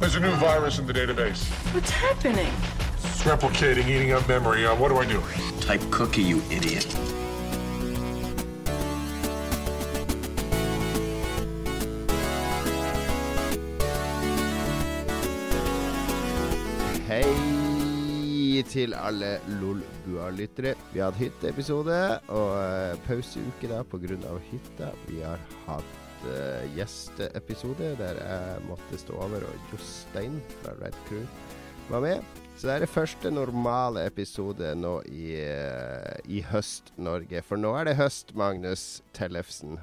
There's a new virus in the database. What's happening? It's replicating, eating up memory. Uh, what do I do? Type cookie, you idiot. Hei til alle Lolbua-lyttere. Vi har hatt hytteepisode og uh, pauseuke da pga. hytta. Vi har hatt uh, gjesteepisode der jeg måtte stå over, og Jostein fra Red Crew var med. Så det er det første normale episode nå i, uh, i Høst-Norge. For nå er det høst, Magnus Tellefsen.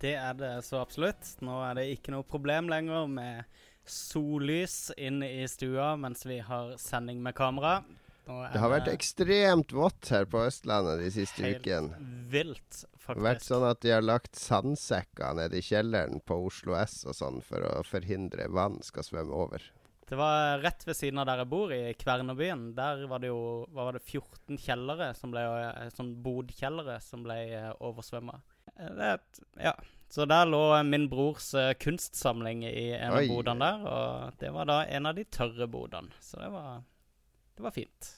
Det er det så absolutt. Nå er det ikke noe problem lenger med sollys inne i stua mens vi har sending med kamera. Det har vært ekstremt vått her på Østlandet de siste ukene. helt uken. vilt, Det har vært sånn at de har lagt sandsekker nede i kjelleren på Oslo S og sånn for å forhindre vann skal svømme over. Det var rett ved siden av der jeg bor, i Kvernebyen. Der var det jo var det, 14 kjellere som ble, eh, sånn bodkjellere som ble uh, oversvømma. Ja. Så der lå min brors eh, kunstsamling i en av bodene der, og det var da en av de tørre bodene. Så det var, det var fint.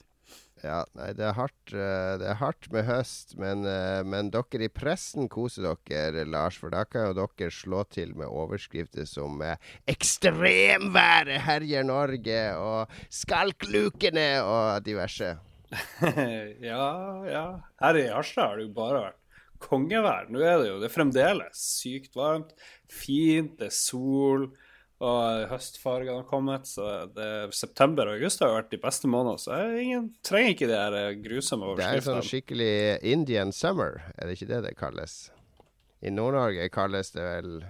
Ja, nei, det er hardt, eh, det er hardt med høst, men, eh, men dere i pressen koser dere, Lars. For da kan jo dere slå til med overskrifter som 'Ekstremværet herjer Norge' og 'Skalklukene' og diverse. ja, ja. Her i Harstad har det jo bare vært kongevær. Nå er det jo det er fremdeles sykt varmt, fint, det er sol, og høstfargene har kommet. Så det, september og august har jo vært de beste månedene, så ingen, trenger ikke de her grusomme overskriftene. Det er sånn skikkelig Indian summer, er det ikke det det kalles? I Nord-Norge kalles det vel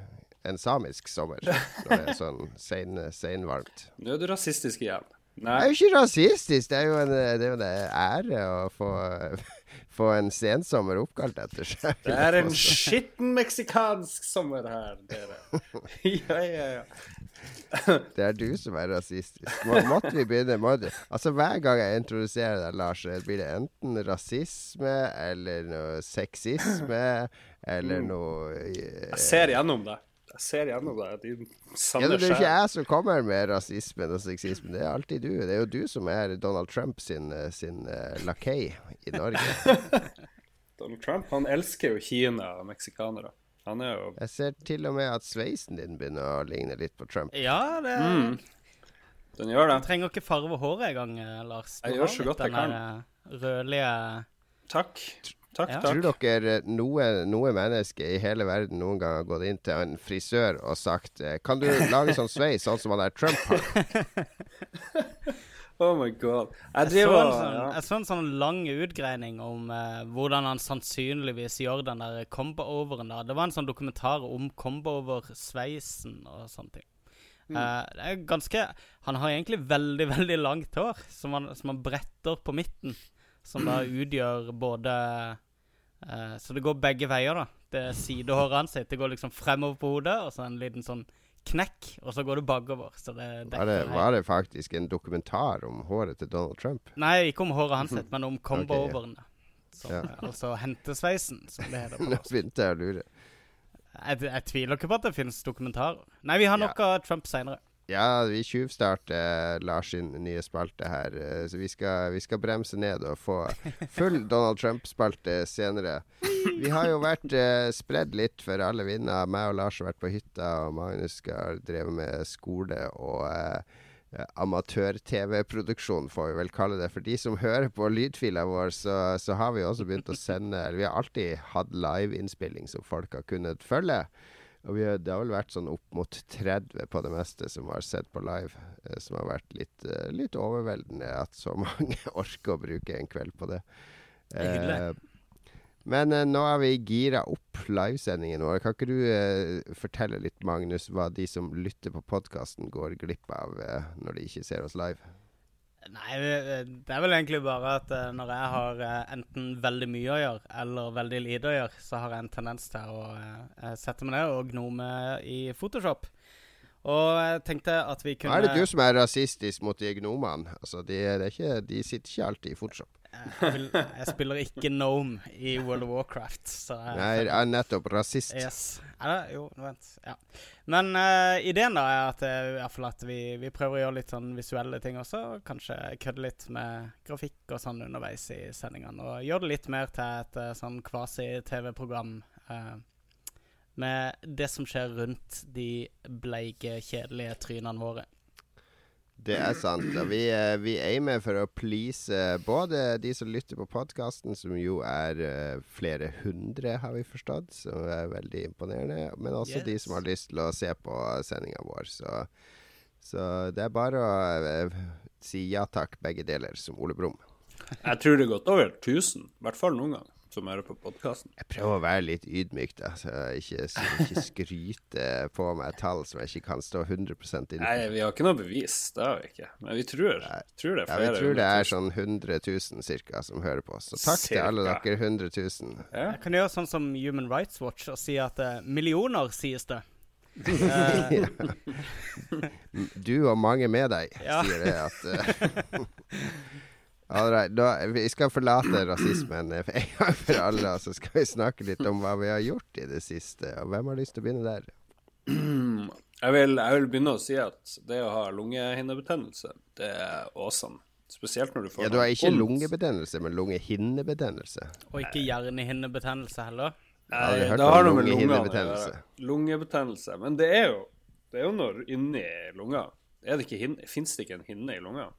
en samisk sommer, når det er sånn sein, seinvarmt. Nå er du rasistisk igjen. Det Nei, er jo ikke rasistisk, det er jo en, det er en ære å få, få en sensommer oppkalt etter seg. det er en skitten meksikansk sommer her, dere. ja, ja, ja. Det er du som er rasistisk. Må, måtte vi begynne må du, Altså Hver gang jeg introduserer deg, Lars, så blir det enten rasisme eller noe sexisme eller noe eh, Jeg ser gjennom det. Jeg ser gjennom det. De ja, Det er ikke jeg som kommer med rasismen og sexismen, det er alltid du. Det er jo du som er Donald Trump sin, eh, sin uh, lakei i Norge. Donald Trump han elsker jo Kina og meksikanere. Han er jo Jeg ser til og med at sveisen din begynner å ligne litt på Trump. Ja, det Mm. Den gjør det. Du trenger ikke farve håret engang, eh, Lars. Du Jeg gjør så godt jeg kan. eh, rødlige Takk. Takk, Ja. Tror dere noe, noe menneske i hele verden noen gang har gått inn til en frisør og sagt eh, Kan du lage sånn sveis sånn som han der Trump har? Oh my god. Jeg Jeg så, en sånn, ja. jeg så en sånn lang utgreining om eh, hvordan han sannsynligvis gjør den der combo-overen. da. Det var en sånn dokumentar om combo-over-sveisen og sånne ting. Mm. Eh, det er ganske Han har egentlig veldig, veldig langt hår, som han, som han bretter på midten. Som da utgjør både eh, Så det går begge veier, da. Det sidehåret hans. Det går liksom fremover på hodet, og så en liten sånn knekk, og så går det bakover. Så det Var det, var det faktisk en dokumentar om håret til Donald Trump? Nei, ikke om håret hans, men om combo-overne. Okay, Ja. Altså hentesveisen, som det heter. Nå begynte jeg å lure. Jeg, jeg tviler ikke på at det finnes dokumentarer. Nei, vi har nok av Trump seinere. Ja, vi tjuvstarter Lars sin nye spalte her, eh, så vi skal, vi skal bremse ned og få full Donald Trump-spalte senere. Vi har jo vært eh, spredd litt for alle vinder. Meg og Lars har vært på hytta, og Magnus skal dreve med skole og eh, amatør-TV-produksjon, får vi vel kalle det. For de som hører på lydfila vår, så, så har vi også begynt å sende vi har alltid hatt liveinnspilling som folk har kunnet følge. Og vi har, det har vel vært sånn opp mot 30 på det meste som har sett på live. Eh, som har vært litt, eh, litt overveldende at så mange orker å bruke en kveld på det. Det er hyggelig. Eh, men eh, nå er vi gira opp livesendingen vår. Kan ikke du eh, fortelle litt, Magnus, hva de som lytter på podkasten, går glipp av eh, når de ikke ser oss live? Nei, det det er vel egentlig bare at eh, når jeg har eh, enten veldig mye å gjøre eller veldig lite å gjøre, så har jeg en tendens til å eh, sette meg ned og gnome i Photoshop. Og jeg tenkte at vi kunne kunne er det du som er rasistisk mot de gnomene. Altså, de, de sitter ikke alltid i Photoshop. Jeg, vil, jeg spiller ikke Gnome i World of Warcraft. Så jeg, Nei, jeg er nettopp rasist. Yes. Er det? Jo, vent. Ja. Men uh, ideen da er at, eh, i hvert fall at vi, vi prøver å gjøre litt sånn visuelle ting også. og Kanskje kødde litt med grafikk og sånn underveis i sendingene. Og gjøre det litt mer til et eh, sånn kvasi-TV-program Uh, med det som skjer rundt de bleike, kjedelige trynene våre. Det er sant. Og vi, eh, vi aimer for å please både de som lytter på podkasten, som jo er eh, flere hundre, har vi forstått, som er veldig imponerende, men også de som har lyst til å se på sendinga vår. Så, så det er bare å eh, si ja takk, begge deler, som Ole Brumm. Jeg tror det er godt over 1000, i hvert fall noen gang, som hører på podkasten. Jeg prøver å være litt ydmyk, da, så jeg ikke, ikke skryte på meg tall som jeg ikke kan stå 100% innenfor. Nei, vi har ikke noe bevis, det har vi ikke. Men vi tror, tror det er Ja, vi tror det er sånn 100 000 cirka som hører på. oss. Så takk til alle dere 100 000. Ja. Jeg kan gjøre sånn som Human Rights Watch og si at uh, millioner, sies det. Eh, Du og mange med deg, Ja. sier det at uh, All right, da, Vi skal forlate rasismen for en gang for alle, og så skal vi snakke litt om hva vi har gjort i det siste. Og Hvem har lyst til å begynne der? Jeg, vil, jeg vil begynne å si at det å ha lungehinnebetennelse, det er awesome. Spesielt når du får Ja, Du har ikke vondt. lungebetennelse, men lungehinnebetennelse. og ikke hjernehinnebetennelse heller. Nei, det har noe med lungehinnebetennelse. Lungebetennelse. Men det er jo Det er jo noe inni lunga. Er det ikke hinne? Fins det ikke en hinne i lunga?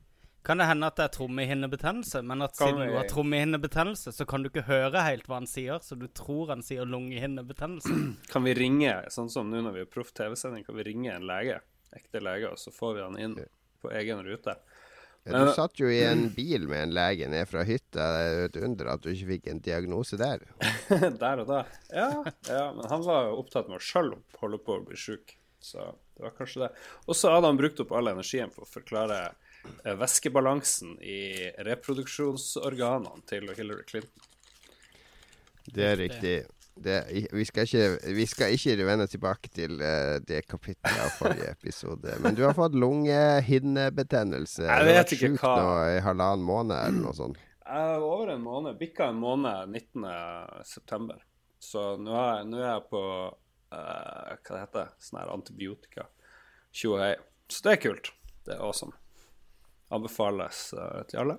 Kan det hende at det er trommehinnebetennelse, men at Kan siden vi- du har trommehinnebetennelse, så kan du ikke høre helt hva han sier, så du tror han sier lungehinnebetennelse. Kan vi ringe, sånn som nå når vi har proff TV-sending, kan vi ringe en lege? Ekte lege, og så får vi han inn på egen rute. Ja, du satt jo i en bil med en lege ned fra hytta. Det er et under at du ikke fikk en diagnose der. Der og da. Ja, ja, men han var jo opptatt med å sjøl holde på å bli sjuk, så det var kanskje det. Og så hadde han brukt opp all energien på å forklare eh, væskebalansen i reproduksjonsorganene til Hillary Clinton. Det er riktig. Det, vi, skal ikke, vi skal ikke vende tilbake til eh, det kapittelet av forrige episode. Men du har fått lungehinnebetennelse. Jeg vet ikke hva. nå i halvannen måned eller noe sånt. Jeg er over en måned, bikka en måned 19. september. Så nå er, nå er jeg på uh, hva det heter sånn her antibiotika. Tjohei. Så det er kult. Det er awesome. Anbefales uh, til alle.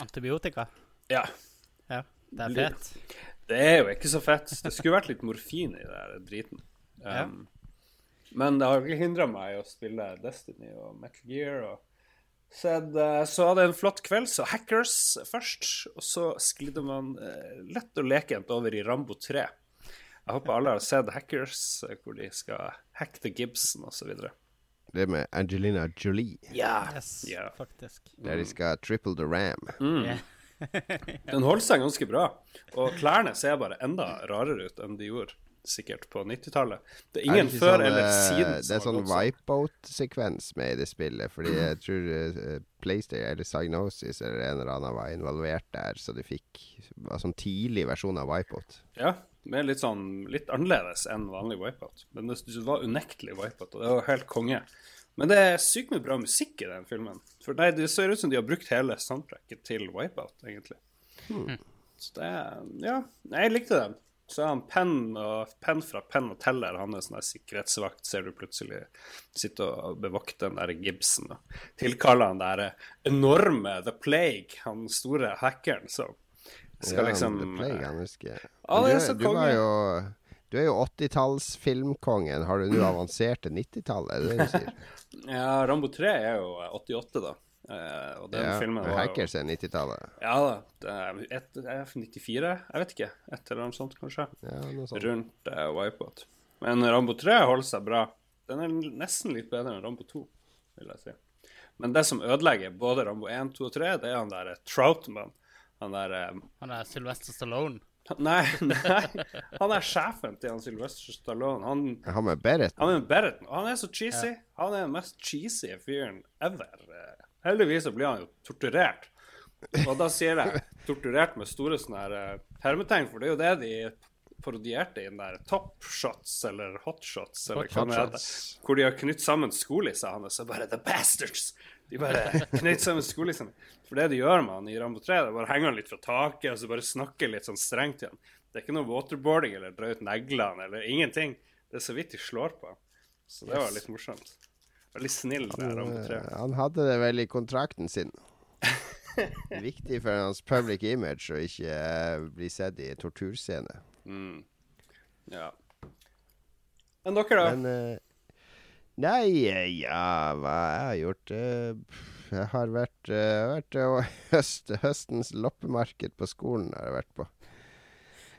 Antibiotika. Ja. Ja, det er fett. Det er jo ikke så fett. Det skulle vært litt morfin i den driten. driten. Ja. Um, Men det har ikke hindra meg i å spille Destiny og Metal Gear. Og sett, eh, så hadde jeg en flott kveld. Så Hackers først, og så sklidde man eh, lett og lekent over i Rambo 3. Jeg håper alle har sett Hackers, eh, hvor de skal hacke til Gibson osv. Det med Angelina Jolie. Ja. Yes, Ja. faktisk. Der de skal triple the ram. Ja. Den holder seg ganske bra. Og klærne ser bare enda rarere ut enn de gjorde sikkert på 90-tallet. Det er Er det ingen ikke før sånn, eller eh, siden Det er sånn sånn. wipeout-sekvens med i det spillet. Fordi jeg tror uh, PlayStation eller Psygnosis eller en eller annen var involvert der, så de fikk var sånn tidlig versjon av wipeout. Ja, med litt sånn litt annerledes enn vanlig Wipeout. Men det, var unektelig Wipeout, og det var helt konge. Men det er sykt mye bra musikk i den filmen. For nei, det ser ut som de har brukt hele soundtracket til Wipeout, egentlig. Så det Ja, jeg likte den. Så er han Penn og Penn fra Penn og Teller, han er sånn der sikkerhetsvakt, ser du plutselig sitte og bevokte den der Gibson og tilkaller han der enorme The Plague, han store hackeren, så skal Ja, liksom han husker jeg. Ja, Men det er du, du var jo du er jo 80-tallsfilmkongen. Har du nå avansert til 90-tallet? Er det det du sier? Ja, Rambo 3 er jo 88, da. Uh, og den Ja, filmen var Hackers er 90-tallet. Ja da. Det et, det er 94? Jeg vet ikke. Et eller annet sånt, kanskje. Ja, sånt. Rundt uh, Wipeout. Men Rambo 3 holder seg bra. Den er nesten litt bedre enn Rambo 2, vil jeg si. Men det som ødelegger både Rambo 1, 2 og 3, det er han der eh, Troutman. Han der eh, Han er Sylvester Stallone. Nei, nei. Han er sjefen til han Sylvester Stallone. Han han med Berit. Han er Berrett. Han er så cheesy. Han er den mest cheesy fyren ever. Heldigvis så blir han jo torturert. Og da sier jeg torturert med store sånne her eh, hermetegn, for det er jo det de parodierte den der Top Shots eller Hot Shots, eller Hot hva det heter. Hvor de har knytt sammen skolissene hans og bare The bastards! De bare knytt sammen skolissene. For det de gjør med han i Rambo 3, det er bare henger han litt fra taket og så bare snakker litt sånn strengt til han. Det er ikke noe waterboarding eller dra ut neglene eller ingenting. Det er så vidt de slår på. Så det var litt morsomt. Veldig snill, det Rambo 3. Eh, Han hadde det vel i kontrakten sin. Viktig for hans public image å ikke uh, bli sett i torturscene. Mm. Ja. Men dere, da? Men eh, Nei, ja, hva jeg har gjort eh, Jeg har vært, eh, vært eh, høst, Høstens loppemarked på skolen har jeg vært på.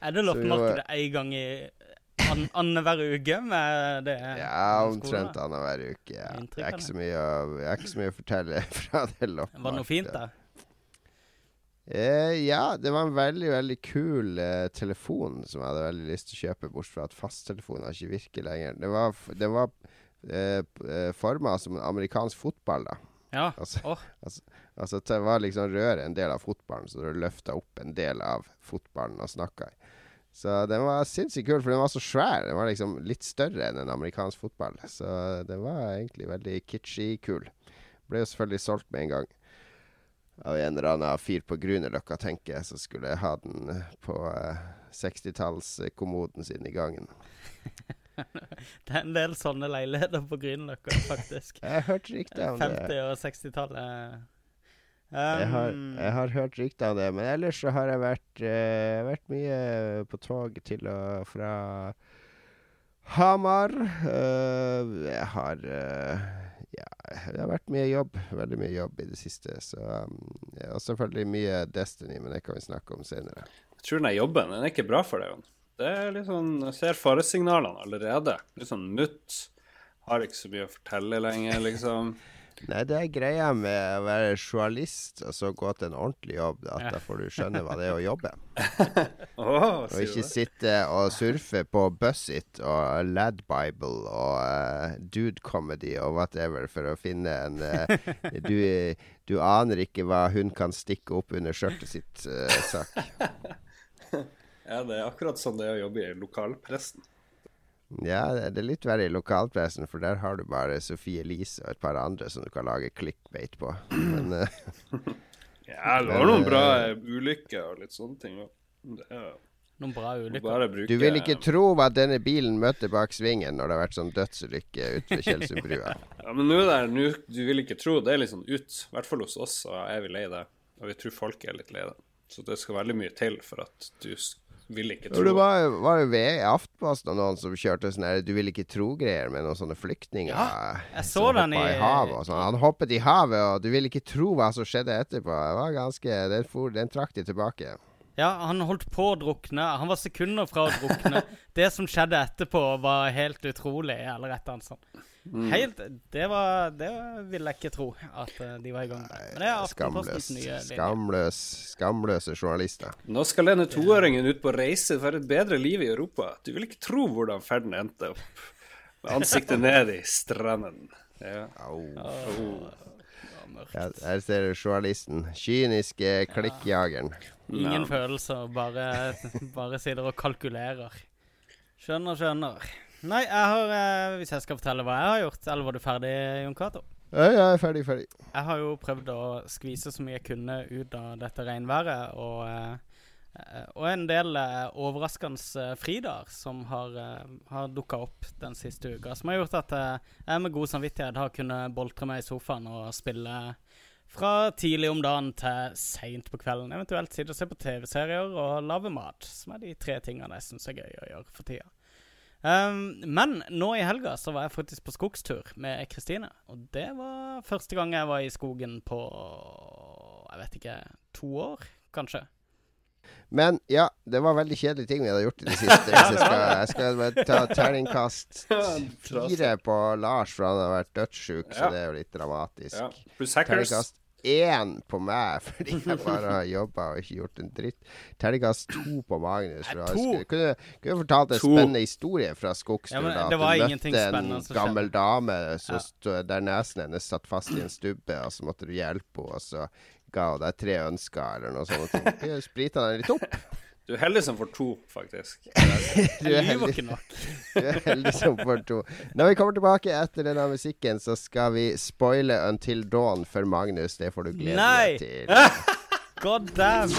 Er det loppemarkedet en gang i an, annenhver uke med det? Ja, omtrent annenhver uke. Ja. Det er ikke så mye å, jeg ikke så mye å fortelle fra det loppemarkedet. Var det noe fint der? Eh, ja, det var en veldig veldig kul eh, telefon som jeg hadde veldig lyst til å kjøpe, bortsett fra at fasttelefonen ikke virker lenger. Det var, det var forma som en amerikansk fotball, da. Ja. Altså, oh. altså det var liksom røret en del av fotballen, så du løfta opp en del av fotballen og snakka i. Så den var sinnssykt kul, for den var så svær. Den var liksom litt større enn en amerikansk fotball. Så den var egentlig veldig kitschy kul. Ble jo selvfølgelig solgt med en gang. Av en eller annen fyr på Grünerløkka, tenker jeg, som skulle ha den eh, på eh, 60-tallskommoden sin i gangen. Det er en del sånne leiligheter på Grünerløkka, faktisk. Jeg har hørt rykter om det. 50- og 60-tallet. Jeg har, Um, jeg har hørt rykter om det, men ellers så har jeg vært, eh, vært mye på tog til og fra Hamar. Uh, jeg har uh, Ja, det har vært mye jobb. Veldig mye jobb i det siste. Så, um, og selvfølgelig mye Destiny, men det kan vi snakke om senere. Jeg tror den er jobben den er ikke bra for deg. Jon. Det er litt sånn, Jeg ser faresignalene allerede. Litt sånn mutt. Har ikke så mye å fortelle lenger, liksom. Nei, det er greia med å være journalist og så gå til en ordentlig jobb, at da får du skjønne hva det er å jobbe. Åh, Og ikke sitte og surfe på Bussit og Ladbible og uh, Dude Comedy og whatever for å finne en uh, du, du aner ikke hva hun kan stikke opp under skjørtet sitt, eh, Ja, det er akkurat sånn det er å jobbe i lokalpressen. Ja, det er litt verre i lokalpressen, for der har du bare Sofie Elise og et par andre som du kan lage clickbait på. Men eh, Ja, det var noen bra eh, ulykker og litt sånne ting. Det er Noen bra ulykker. bruke du vil ikke tro hva denne bilen møtte bak svingen når det har vært sånn dødsulykke ute ved Tjeldsundbrua. Ja, men nå der, nå, du vil ikke tro, det er litt sånn ut. I hvert fall hos oss, så er vi lei det. Og vi tror folk er litt lei det. Så det skal veldig mye til for at du vil ikke tro det var, var ved i Aftenposten noen som kjørte sånn Du vil ikke tro-greier med noen sånne flyktninger. Ja, jeg så den i- havet sånn. Han hoppet i havet, og du vil ikke tro hva som skjedde etterpå. Det var ganske Den, for, den trakk de tilbake. Ja, han holdt på å drukne. Han var sekunder fra å drukne. det som skjedde etterpå, var helt utrolig, eller et eller annet sånt. Mm. Helt Det var Det ville jeg ikke tro at eh, de var i gang med. Men det er Aftenpostens Skamløs, nye skamløs, skamløse journalister. Nå skal denne toåringen ut på reise for et bedre liv i Europa. Du vil ikke tro hvordan ferden endte opp. Med ansiktet ned i stranden. Ja. Au. Au. Oh. Ja, her ser du journalisten. Kyniske klikkjageren. Ingen følelser, bare, bare sitter og kalkulerer. Skjønner, skjønner. Nei, jeg har eh, Hvis jeg skal fortelle hva jeg har gjort, eller var du ferdig, Jon Cato? Ja, ja, jeg er ferdig, ferdig. Jeg har jo prøvd å skvise så mye jeg kunne ut av dette regnværet, og, eh, og en del eh, overraskende eh, fridager som har, uh, dukka opp den siste uka. Som har gjort at eh, jeg med god samvittighet har kunnet boltre meg i sofaen og spille fra tidlig om dagen til seint på kvelden. Eventuelt sitte og se på TV-serier og lage mat, som er de tre tingene jeg syns er gøy å gjøre for tida. Um, men nå i helga så var jeg faktisk på skogstur med Kristine. Og det var første gang jeg var i skogen på Jeg vet ikke to år, kanskje. Men ja, det var veldig kjedelige ting vi hadde gjort i det siste. Hvis jeg skal, jeg skal bare ta terningkast fire på Lars, for han har vært dødssjuk, så det er jo litt dramatisk. Ja. Terningkast én på meg, fordi jeg bare har jobba og ikke gjort en dritt. Terningkast to på Magnus. for to? Jeg skulle- kunne, kunne fortalt en To. spennende historie fra skogstur. Ja, at det var du møtte en gammel dame så der nesen hennes satt fast i en stubbe, og så måtte du hjelpe henne, og så ga deg tre ønsker eller noe sånt. Du sprita den litt opp. Du er heldig som får to, faktisk. Du er heldig, du er heldig som får to. Når vi kommer tilbake etter denne musikken, så skal vi spoile Until Dawn for Magnus. Det får du glede Nei. deg til. God damn.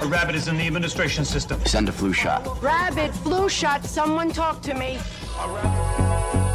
A rabbit is in the administration system. Send a flu shot. Rabbit, flu shot, someone talk to me. Game's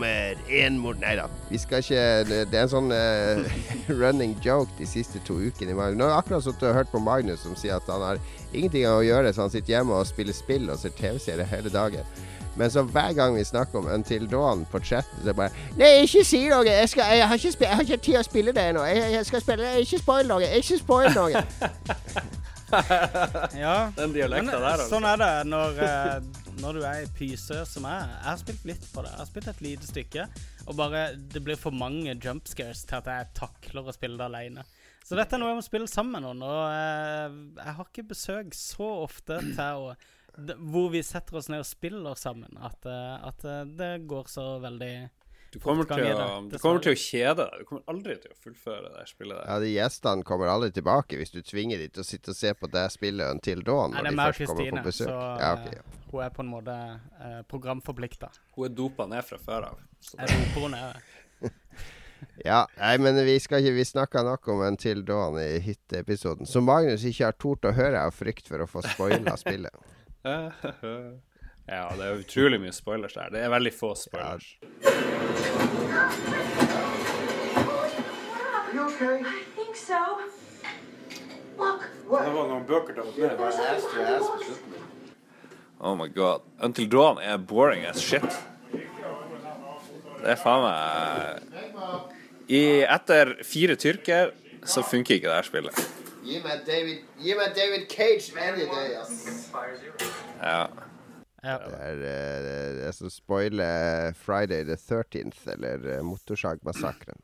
ungdommer, én mord Nei da, vi skal ikke Det er en sånn uh, running joke de siste to ukene. Nå har jeg akkurat sittet og hørt på Magnus som sier at han har ingenting å gjøre, så han sitter hjemme og spiller spill og ser TV-serier hele dagen. Men så hver gang vi snakker om Until Dawn på chat, så bare Nei, ikke si noe! Jeg, skal, jeg, har, ikke jeg har ikke tid å spille det ennå. Jeg, jeg skal spille Ikke spoil noe! Ikke spoil noe! Ja. Den dialekta der, altså. sånn er det når, eh, når du er i pyse som jeg. Jeg har spilt litt på det. Jeg har spilt et lite stykke. Og bare det blir for mange jump scares til at jeg takler å spille det alene. Så dette er noe jeg må spille sammen med noen. Og eh, jeg har ikke besøk så ofte til å Hvor vi setter oss ned og spiller sammen. At, eh, at eh, det går så veldig Du kommer, til å, det, du kommer til å kjede deg. Du kommer aldri til å fullføre det spillet der. Ja, de Gjestene kommer aldri tilbake hvis du tvinger dem til å sitte og se på deg spille Until Dawn. Nei, når det er de først kommer Kristine, på besøk. så Ja, ok, eh, ja. hun er på en måte eh, programforplikta. Hun er dopa ned fra før av. Jeg doper henne ned. Ja, nei, men vi skal ikke Vi snakka nok om Until Dawn i hit-episoden, som Magnus ikke har tort å høre av frykt for å få spoila spillet. Ja, det er utrolig mye spoilers der. Det er veldig få spoilers. I think Det var noen bøker til å Oh my god. Until Dawn er boring as shit. Det er faen meg I, Etter fire tyrker så funker ikke det her spillet. Gi meg David, Cage any day, ass. Ja. Ja. Det er eh, det som spoiler Friday the 13th, eller uh, Motorsagmassakren.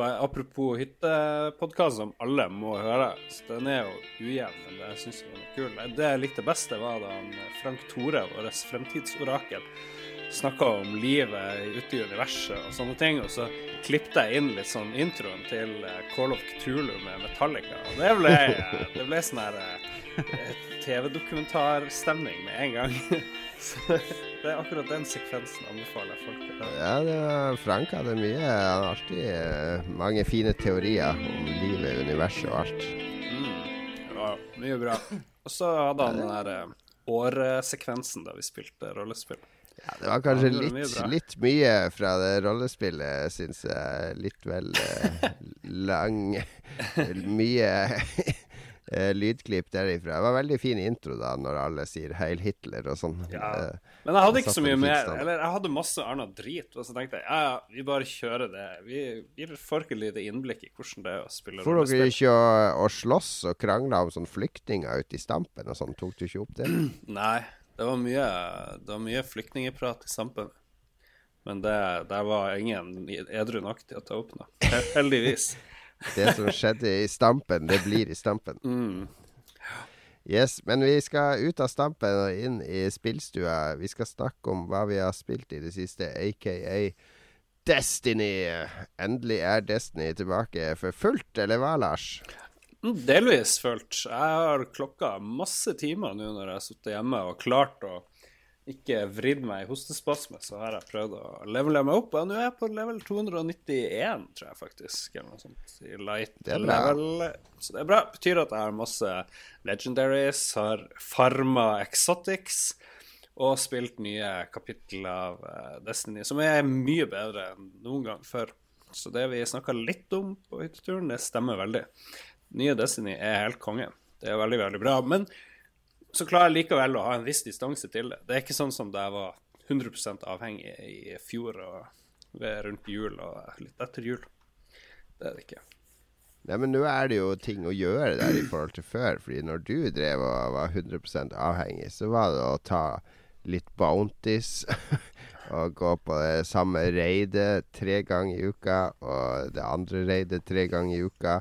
Apropos hyttepodkast som alle må høre. Så den er jo ujevn, men det syns jeg er kul. Det jeg likte best, var da Frank Tore, vårt fremtidsorakel, snakka om livet ute i universet og sånne ting. Og så klippte jeg inn litt sånn introen til eh, Call of Cthulhu med Metallica. Og det ble, det ble sånn her eh, TV-dokumentarstemning med en gang. Så det er akkurat den sekvensen anbefaler jeg folk. Ja, det var, Frank hadde mye Han har alltid eh, mange fine teorier om livet, universet og alt. Ja, mye bra. Og så hadde han den der eh, årsekvensen da vi spilte rollespill. Ja, det var kanskje det var litt, mye litt mye fra det rollespillet, syns jeg. Litt vel eh, lang Mye eh, lydklipp derifra. Det var veldig fin intro da, når alle sier 'Heil Hitler' og sånn. Ja. Eh, Men jeg hadde ikke så mye mer. Eller jeg hadde masse annet drit, og så tenkte jeg ja, ja, vi bare kjører det. Vi, får ikke lite innblikk i hvordan det er å spille For dere ikke å, å slåss og krangle om sånn flyktninger ute i stampen og sånn? Tok du ikke opp det? Nei, det var mye, det var mye flyktningprat i stampen. Men det, det, var ingen edru nok til å ta opp noe. Heldigvis. Det som skjedde i stampen, det blir i stampen. Mm. Yes, men vi skal ut av stampen og inn i spillstua. Vi skal snakke om hva vi har spilt i det siste, aka Destiny. Endelig er Destiny tilbake for fullt, eller hva, Lars? Mm, Delvis fullt. Jeg har klokka masse timer nå når jeg har sittet hjemme og klart å ikke vridd meg i hostespasme, så har jeg prøvd å levele meg opp. Og nå er jeg på level 291, tror jeg faktisk. Eller noe sånt. I light level. Så det er bra. Betyr at jeg har masse legendaries, har farma exotics og spilt nye kapittel av eh, Destiny, som er mye bedre enn noen gang før. Så det vi snakka litt om på hytteturen, det stemmer veldig. Nye Destiny er helt konge. Det er veldig, veldig bra. Men så klarer jeg likevel å ha en viss distanse til det. Det er ikke sånn som da jeg var 100% avhengig i fjor og rundt jul og litt etter jul. Det er det ikke. Nei, men nå er det jo ting å gjøre der i forhold til før. Fordi når du drev og var 100% avhengig, så var det å ta litt bounties. og gå på det samme reidet tre ganger i uka, og det andre reidet tre ganger i uka.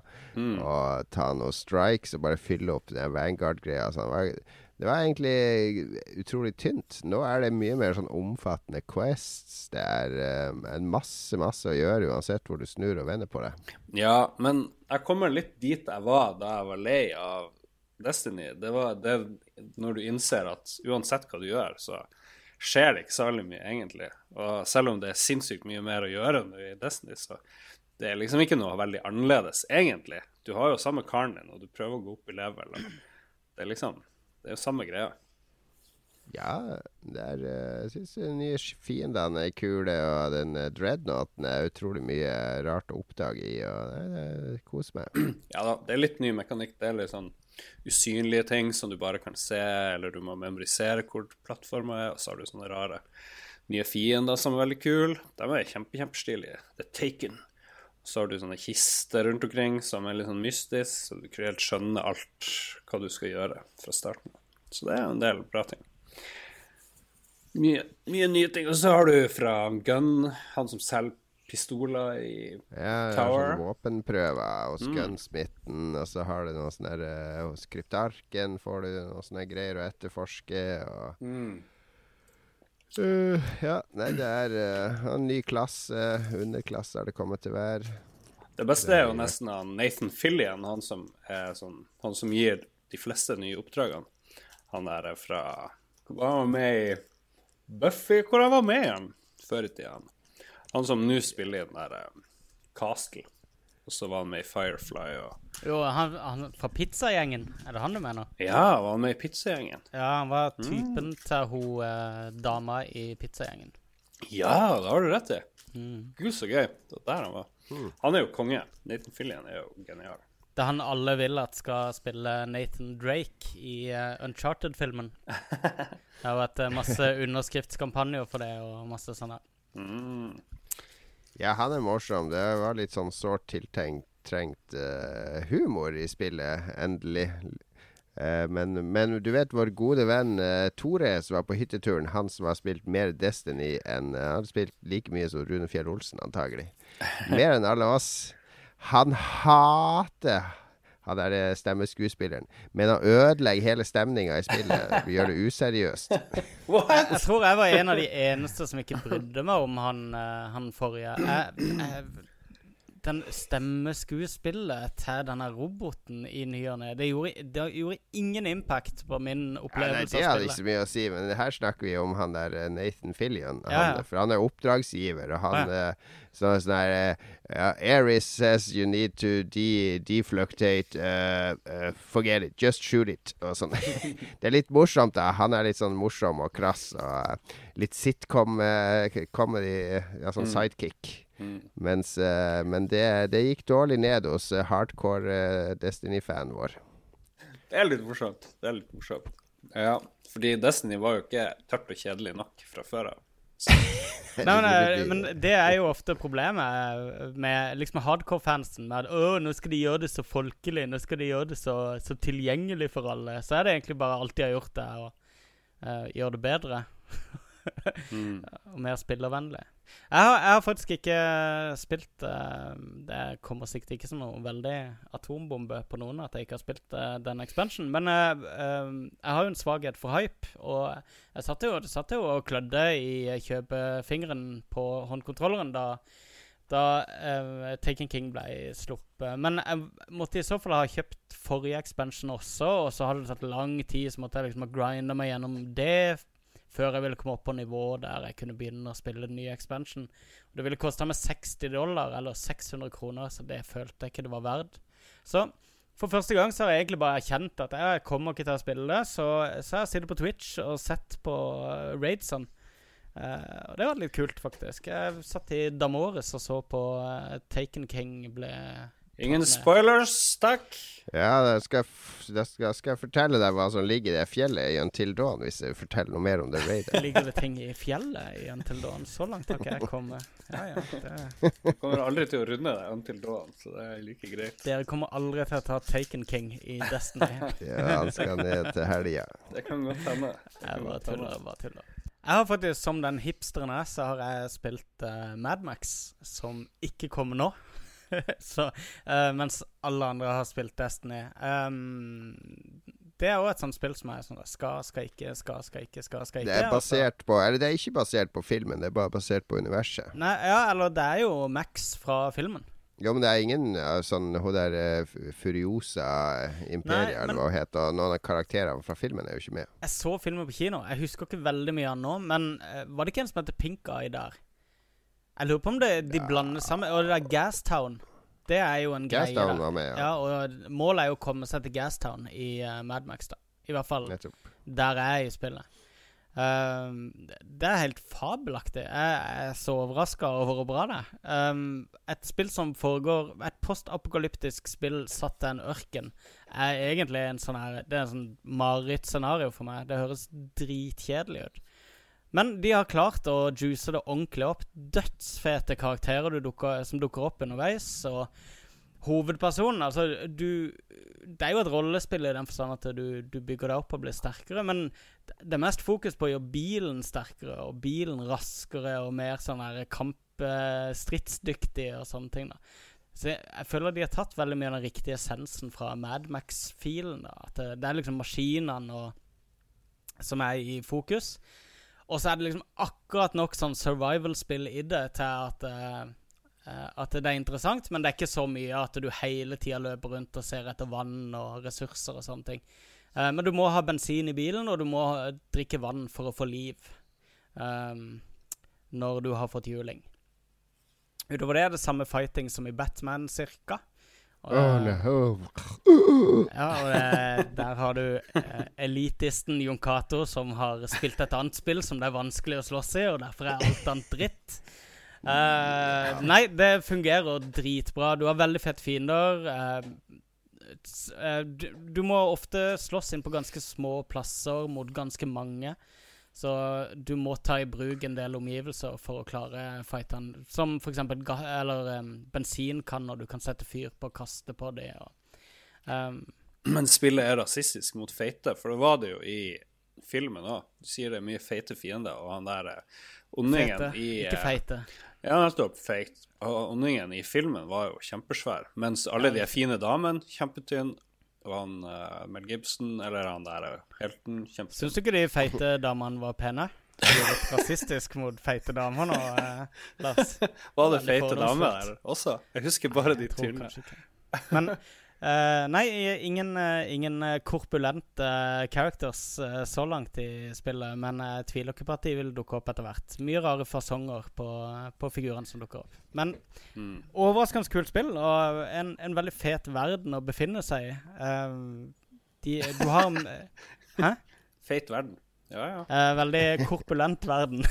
Og ta noen strikes og bare fylle opp den Vanguard-greia. Sånn. det var- egentlig utrolig tynt. Nå er det mye mer sånn omfattende quests. Det er um, masse, masse å gjøre uansett hvor du snur og vender på det. Ja, men jeg kommer litt dit jeg var da jeg var lei av Destiny. Det var det når du innser at uansett hva du gjør, så skjer det ikke særlig mye, egentlig. Og selv om det er sinnssykt mye mer å gjøre nå i Destiny, så det er liksom ikke noe veldig annerledes, egentlig. Du har jo samme karen din, og du prøver å gå opp i level. Det er liksom Det er jo samme greia. Ja, det er eh, Jeg syns de nye fiendene er kule, og den uh, dreadnoughten er utrolig mye rart å oppdage i, og det, det koser meg. Ja da, det er litt ny mekanikk. Det er litt sånn usynlige ting som du bare kan se, eller du må memorisere hvor plattforma er, og så har du sånne rare nye fiender som er veldig kule. De er kjempe, kjempestilige. The Taken. Så har du sånne kister rundt omkring som er litt sånn mystisk, så du kan helt skjønne alt hva du skal gjøre fra starten. Så det er en del bra ting. Mye, mye nye ting. Og så har du fra Gunn, han som selger pistoler i Ja, er Tower. sånn våpenprøver hos Gunsmithen, og så har du noe sånn der eh, Hos kryptarken får du noe sånne greier å etterforske, og Eh, Ja, nei, det er uh, en ny klasse. Underklasse har det kommet til hver. Det beste er jo nesten han Nathan Fillion, han som, sånn, han som gir de fleste nye oppdragene. Han der er fra han var med i Buffy? Hvor han var med igjen før i tida? Han? Som nå spiller i den der eh, Castle. Og så var han med i Firefly og Jo, han, han fra pizzagjengen. Er det han du mener? Ja, var han med i Pizzagjengen? Ja, han var typen til hun eh, dama i pizzagjengen. Ja, det har du rett i. Gud, så gøy. Det var der han var. Han er jo konge. Nathan Fillion er jo genial. Det er han alle vil at skal spille Nathan Drake i uh, Uncharted-filmen. Det har vært eh, masse underskriftskampanjer for det og masse sånne. der. Ja, han er morsom. Det var litt sånn sårt tiltenkt trengt eh, humor i spillet, endelig. Uh, men, men du vet vår gode venn uh, Tore som var på hytteturen, han som har spilt mer Destiny enn uh, Han har spilt like mye som Rune Fjell Olsen, antagelig. Mer enn alle oss. Han hater han der stemmeskuespilleren, men han ødelegger hele stemninga i spillet. Gjør det useriøst. Jeg tror jeg var en av de eneste som ikke brydde meg om han, eh, han forrige. Jeg, jeg, den stemmeskuespillet til denne roboten i ny og ne, det, gjorde- det gjorde ingen impact på min Nei, nei, spillet det hadde ikke så mye å si, men her snakker vi om han der eh, Nathan Fillion. Ja, Han, ja. For han er oppdragsgiver, og han Ja. sånn sånn her uh, Aris says you need to de defluctate uh, uh, Forget it, just shoot it. Og sånn. det er litt morsomt, da. Han er litt sånn morsom og krass, og eh, litt sitcom-comedy, comedy, ja, sånn sidekick. Mens, eh, men det, det gikk dårlig ned hos eh, hardcore eh, Destiny-fanen vår. Det er litt morsomt. Det er litt morsomt. Ja, fordi Destiny var jo ikke tørt og kjedelig nok fra før av. Nei, men, men det er jo ofte problemet med liksom hardcore-fansen. Med at å, nå skal de gjøre det så folkelig, nå skal de gjøre det så, så tilgjengelig for alle. Så er det egentlig bare alt de har gjort, det er å eh, gjøre det bedre. Og mer spillervennlig. Jeg har, jeg har faktisk ikke spilt uh, Det kommer sikkert ikke som noe veldig atombombe på noen at jeg ikke har spilt uh, den expansion, men uh, jeg har jo en svakhet for hype, og jeg satt jo, satt jo og klødde i kjøpefingeren på håndkontrolleren da da Taken King ble sluppet. Men jeg måtte i så fall ha kjøpt forrige expansion også, og så hadde det tatt lang tid, så måtte jeg liksom ha grinda meg gjennom det før jeg ville komme opp på nivå der jeg kunne begynne å spille den nye expansion. Det ville kosta meg 60 dollar, eller 600 kroner, så det følte jeg ikke det var verdt. Så for første gang så har jeg egentlig bare erkjent at jeg kommer ikke til å spille det, så, så jeg sittet på Twitch og sett på uh, raidsene. Uh, og det var litt kult, faktisk. Jeg satt i Damores og så på uh, Taken King ble Ingen spoilers, takk. Ja, da skal, jeg da skal, skal jeg fortelle deg hva som ligger i det fjellet i Until Dawn, hvis jeg forteller noe mer om det raidet. Ligger det ting i fjellet i Until Dawn? Så langt har ikke jeg kommet. Ja, ja, det, Jeg kommer aldri til å runde det Until Dawn, så det er like greit. dere kommer aldri til å ta Taken King i Destiny. Ja, han skal ned til helga. Det kan godt hende. Jeg bare tuller. jeg bare tuller Jeg har faktisk, som den hipsteren jeg er, så har jeg spilt uh, Madmax, som ikke kommer nå. så, uh, mens alle andre har spilt Destiny. Um, det er òg et sånt spill som er sånn skal, skal ikke, skal, skal ikke, skal, skal ikke. Det er altså. basert på Eller det er ikke basert på filmen, det er bare basert på universet. Nei, ja, eller det er jo Max fra filmen. Jo, men det er ingen uh, sånn Hun der uh, Furiosa Imperia, eller hva hun heter. Noen av karakterene fra filmen er jo ikke med. Jeg så filmen på kino. Jeg husker ikke veldig mye av den nå, men uh, var det ikke en som heter Pink Eye der? Jeg lurer på om det, de blander sammen. Og det der Gastown, det er jo en greie Gastown var med, ja. Ja, og målet er jo å komme seg til Gastown i uh, Madmax, da. I hvert fall Nettopp. der jeg er i spillet. Um, det er helt fabelaktig. Jeg er så overraska over hvor bra det er. Um, et spill som foregår Et postapokalyptisk spill satt til en ørken er egentlig en sånn her Det er en sånn marerittscenario for meg. Det høres dritkjedelig ut. Men de har klart å juice det ordentlig opp. Dødsfete karakterer du dukker, som dukker opp underveis. Og hovedpersonen Altså, du Det er jo et rollespill i den forstand at du, du bygger deg opp og blir sterkere, men det er mest fokus på å gjøre bilen sterkere og bilen raskere og mer sånn her kampstridsdyktig og sånne ting. da Så jeg, jeg føler de har tatt veldig mye av den riktige essensen fra Madmax-filen. da At det, det er liksom maskinene som er i fokus. Og så er det liksom akkurat nok sånn survival-spill i det til at eh, At det er interessant, men det er ikke så mye at du hele tida løper rundt og ser etter vann og ressurser og sånne ting. Eh, men du må ha bensin i bilen, og du må drikke vann for å få liv. um, når du har fått juling. Utover det er det samme fighting som i Batman, cirka. Oh, eh, ja, og det, der har du eh, elitisten Jon Cato som har spilt et annet spill som det er vanskelig å slåss i, og derfor er alt annet dritt. Eh, nei, det fungerer dritbra. Du har veldig fett fiender. eh, eh, du, du må ofte slåss inn på ganske små plasser mot ganske mange. Så du må ta i bruk en del omgivelser for å klare fightene. Som eller, em, bensinkanner du kan sette fyr på og kaste på. Og, em, Men spillet er rasistisk mot feite, for det var det jo i filmen òg. Du sier det er mye feite fiender, og han der eh, ondingen feite, i ikke eh, feite. Ja, nettopp. Feit. Og ondingen i filmen var jo kjempesvær, mens alle de fine damene, kjempetynne, og han uh, Mel Gibson, eller han der eh, helten, kjempetynn. Syns du ikke de feite damene var pene? Du er litt rasistisk mot feite damer nå, eh, Lars. Var det feite damer der også? Jeg husker bare de Jeg tror tynne. Men eh, nei, ingen, eh, ingen eh, korpulente uh, characters uh, så langt i spillet. Men jeg tviler ikke på at de vil dukke opp etter hvert. Mye rare fasonger på, på figurene som dukker opp. Men Mm. overraskende kult spill, og en, en veldig fet verden å befinne seg i. De, du har Hæ? Feit verden. Ja, ja. Eh, veldig korpulent verden.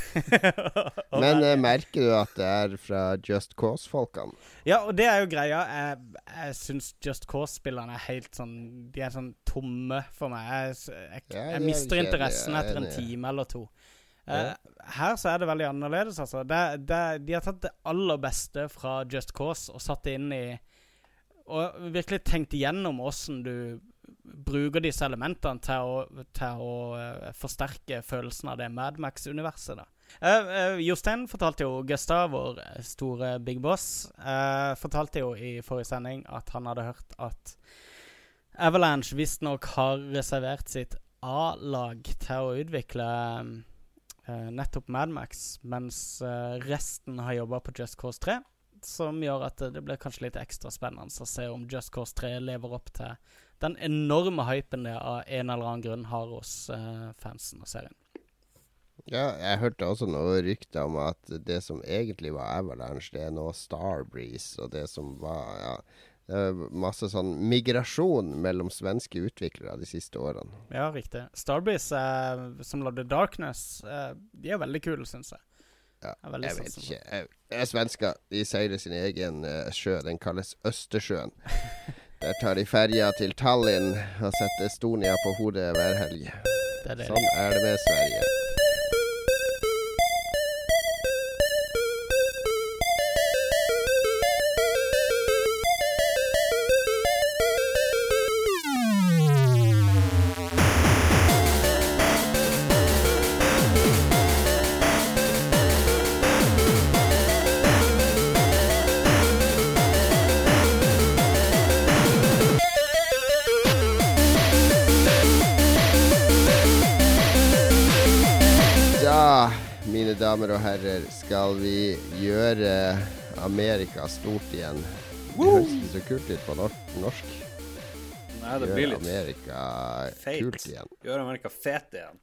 Men eh, merker du at det er fra Just Cause-folkene? Ja, og det er jo greia. Jeg, jeg syns Just Cause-spillerne er helt sånn De er sånn tomme for meg. Jeg, jeg, Ja, jeg er mister kjedelige, interessen er etter en time eller to. Ja. Eh, her så er det veldig annerledes, altså. Det, det, de har tatt det aller beste fra Just Cause og satt det inn i Og virkelig tenkt igjennom åssen du bruker disse elementene til å, til å uh, forsterke følelsen av det Mad Max-universet. da. Uh, uh, Jostein fortalte jo Gustav, vår store big boss, fortalte jo i forrige sending at han hadde hørt at Avalanche visstnok har reservert sitt A-lag til å utvikle nettopp nettopp Madmax, mens resten har jobba på Just Cause 3. Som gjør at det blir kanskje litt ekstra spennende å se om Just Cause 3 lever opp til den enorme hypen det av en eller annen grunn har hos uh, fansen av serien. Ja, jeg hørte også noe rykter om at det som egentlig var Avalanche, det er nå Starbreeze, og det som var ja, det masse sånn migrasjon mellom svenske utviklere de siste årene. Ja, riktig. Starbreeze, eh, som lagde Darkness, eh, de er veldig kule, syns jeg. Ja, jeg vet sånn ikke. Jeg- Jeg er svensker. De seiler sin egen eh, sjø. Den kalles Østersjøen. Der tar de ferja til Tallinn og setter Estonia på hodet hver helg. Er. Sånn er det med Sverige. Skal vi gjøre Amerika stort igjen. Det høres ikke så kult ut på norsk. Nei, det blir Gjøre litt Amerika feit. kult igjen. Gjør Amerika fet igjen.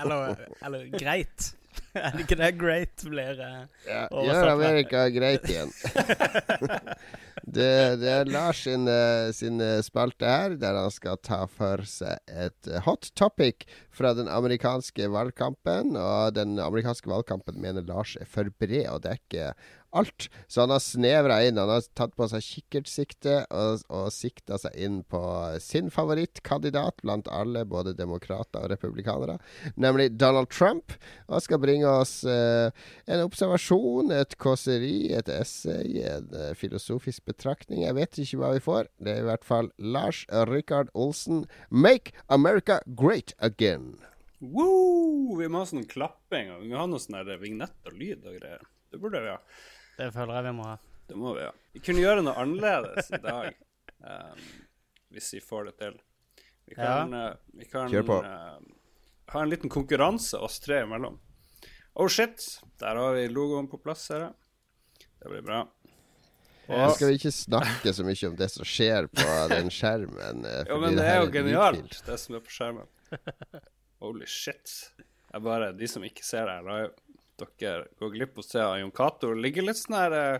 Eller, eller greit. Er det ikke det great blir eh, Ja, gjør? Amerika greit igjen. det, det er Lars sin, eh, sin eh, spalte her, der han skal ta for seg et hot topic fra den amerikanske valgkampen. Og den amerikanske valgkampen mener Lars er for bred å dekke alt. Så han har snevra inn. Han har tatt på seg kikkertsikte og, og sikta seg inn på sin favorittkandidat blant alle, både demokrater og republikanere, nemlig Donald Trump. Og skal bringe oss eh, en observasjon, et kåseri, et essay, en eh, filosofisk betraktning. Jeg vet ikke hva vi får. Det er i hvert fall Lars Rikard Olsen. Make America great again. Woo! Vi må ha sånn klapping, vi må ha noe sånn vignett og lyd og greier. Det burde vi ha. Det føler jeg vi må ha. Det må vi ha. Vi kunne gjøre noe annerledes i dag, um, hvis vi får det til. Vi kan, eh, vi kan Kjør på. Uh, ha en liten konkurranse oss tre imellom. Oh shit, der har vi logoen på plass, ser jeg. Det blir bra. Jeg skal ikke snakke så mye om det som skjer på den skjermen. eh, Jo, men det er jo genialt, det som er på skjermen. Holy shit. Jeg bare, De som ikke ser det her, live dere går glipp og se at Jon Cato ligger litt sånn her uh,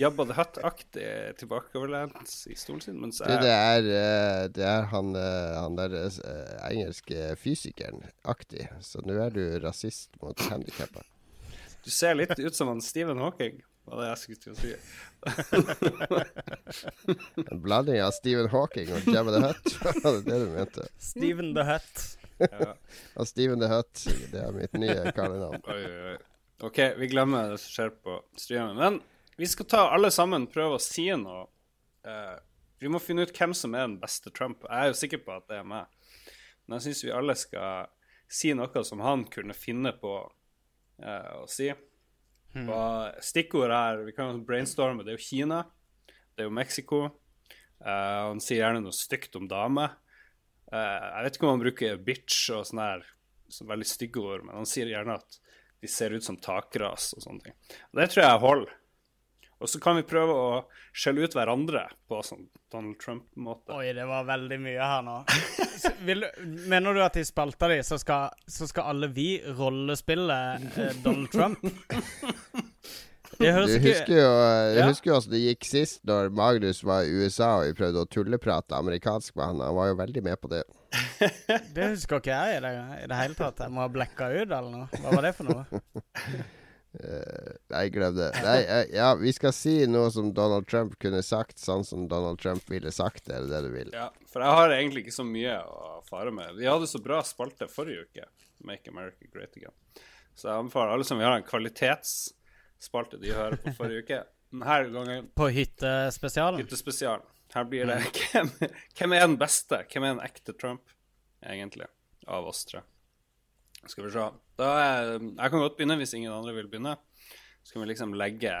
Jabba the Hutt-aktig tilbakeoverlent i stolen sin, mens jeg... det er, eh, det er han, eh, han der engelske fysikeren aktig. Så nå er du rasist mot handikappa. Du ser litt ut som han Stephen Hawking, var det jeg skulle til å si. En blanding av Stephen Hawking og Jabba the Hutt. Var det det du mente? Stephen the Hutt. Ja. Og Steven the Hutt, det er mitt nye kallenavn. OK, vi glemmer det som skjer på streamen. Men vi skal ta alle sammen prøve å si noe. Uh, vi må finne ut hvem som er den beste Trump. Jeg er jo sikker på at det er meg. Men jeg syns vi alle skal si noe som han kunne finne på uh, å si. Og stikkord her Vi kan jo brainstorme. Det er jo Kina. Det er jo Mexico. Uh, han sier gjerne noe stygt om damer. Jeg vet ikke om han bruker bitch og sånne her så veldig stygge ord, men han sier gjerne at de ser ut som takras og sånne ting. Og det tror jeg holder. Og så kan vi prøve å skjelle ut hverandre på sånn Donald Trump-måte. Oi, det var veldig mye her nå. Vil, mener du at i spalta di så så skal alle vi rollespille eh, Donald Trump? Du husker jo Du Ja. husker jo hvordan det gikk sist når Magnus var i USA og vi prøvde å tulleprate amerikansk med han. Han var jo veldig med på det. Det husker ikke jeg i det, i det hele tatt. Jeg må ha blekka ut, eller noe. Hva var det for noe? Eh, nei, glem det. Nei, eh, ja, vi skal si noe som Donald Trump kunne sagt, sånn som Donald Trump ville sagt det, er det det du vil? Ja, for jeg har egentlig ikke så mye å fare med. Vi hadde så bra spalte forrige uke, Make America Great Again. Så jeg anbefaler alle som vil ha en kvalitetsspalte de hører på forrige uke. Denne gangen På hyttespesialen? Hyttespesialen. Her blir det hvem, hvem er den beste? Hvem er den ekte Trump, egentlig, av oss tre? Skal vi se. Da er, jeg kan godt begynne hvis ingen andre vil begynne. Så kan vi liksom legge,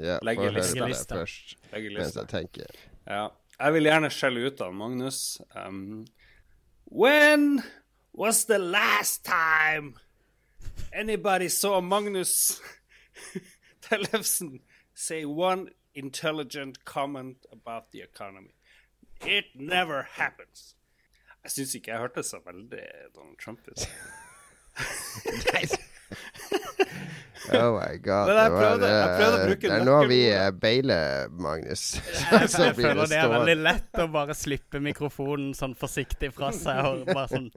Ja, Legge lista. Lista. først, legge mens lista. jeg tenker. Ja. Jeg vil gjerne skjelle ut av Magnus. Um, when was the last time anybody saw Magnus Tellefsen say one intelligent comment about the economy? It never happens. Jeg syns ikke jeg hørte så veldig Donald Trump ut. Oh my god. Jeg det prøvde- jeg prøvde å eh, bruke Det er nå vi eh, beiler Magnus. Jeg, jeg føler det er veldig lett å bare slippe mikrofonen sånn forsiktig fra seg og bare sånn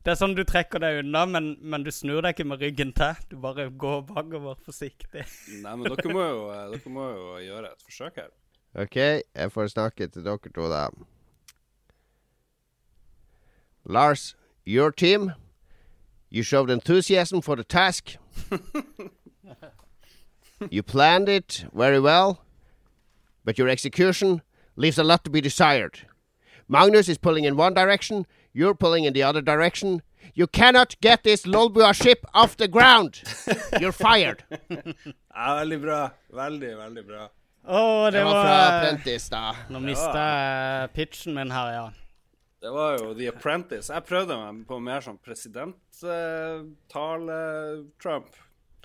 Det er sånn du trekker deg unna, men, men du snur deg ikke med ryggen til. Du bare går bakover forsiktig. Nei, men dere må jo, eh, dere må jo gjøre et forsøk her. OK, jeg får snakke til dere to, da. Lars, your team, you showed enthusiasm for the task. you planned it very well, but your execution leaves a lot to be desired. Magnus is pulling in one direction, you're pulling in the other direction. You cannot get this Lolbua ship off the ground. You're fired. Ja, veldig bra. Veldig, veldig bra. Å, det Det var fra Apprentice, da. Nå mista jeg pitchen min her, ja. Det var jo The Apprentice. Jeg prøvde meg på mer sånn presidenttale-Trump.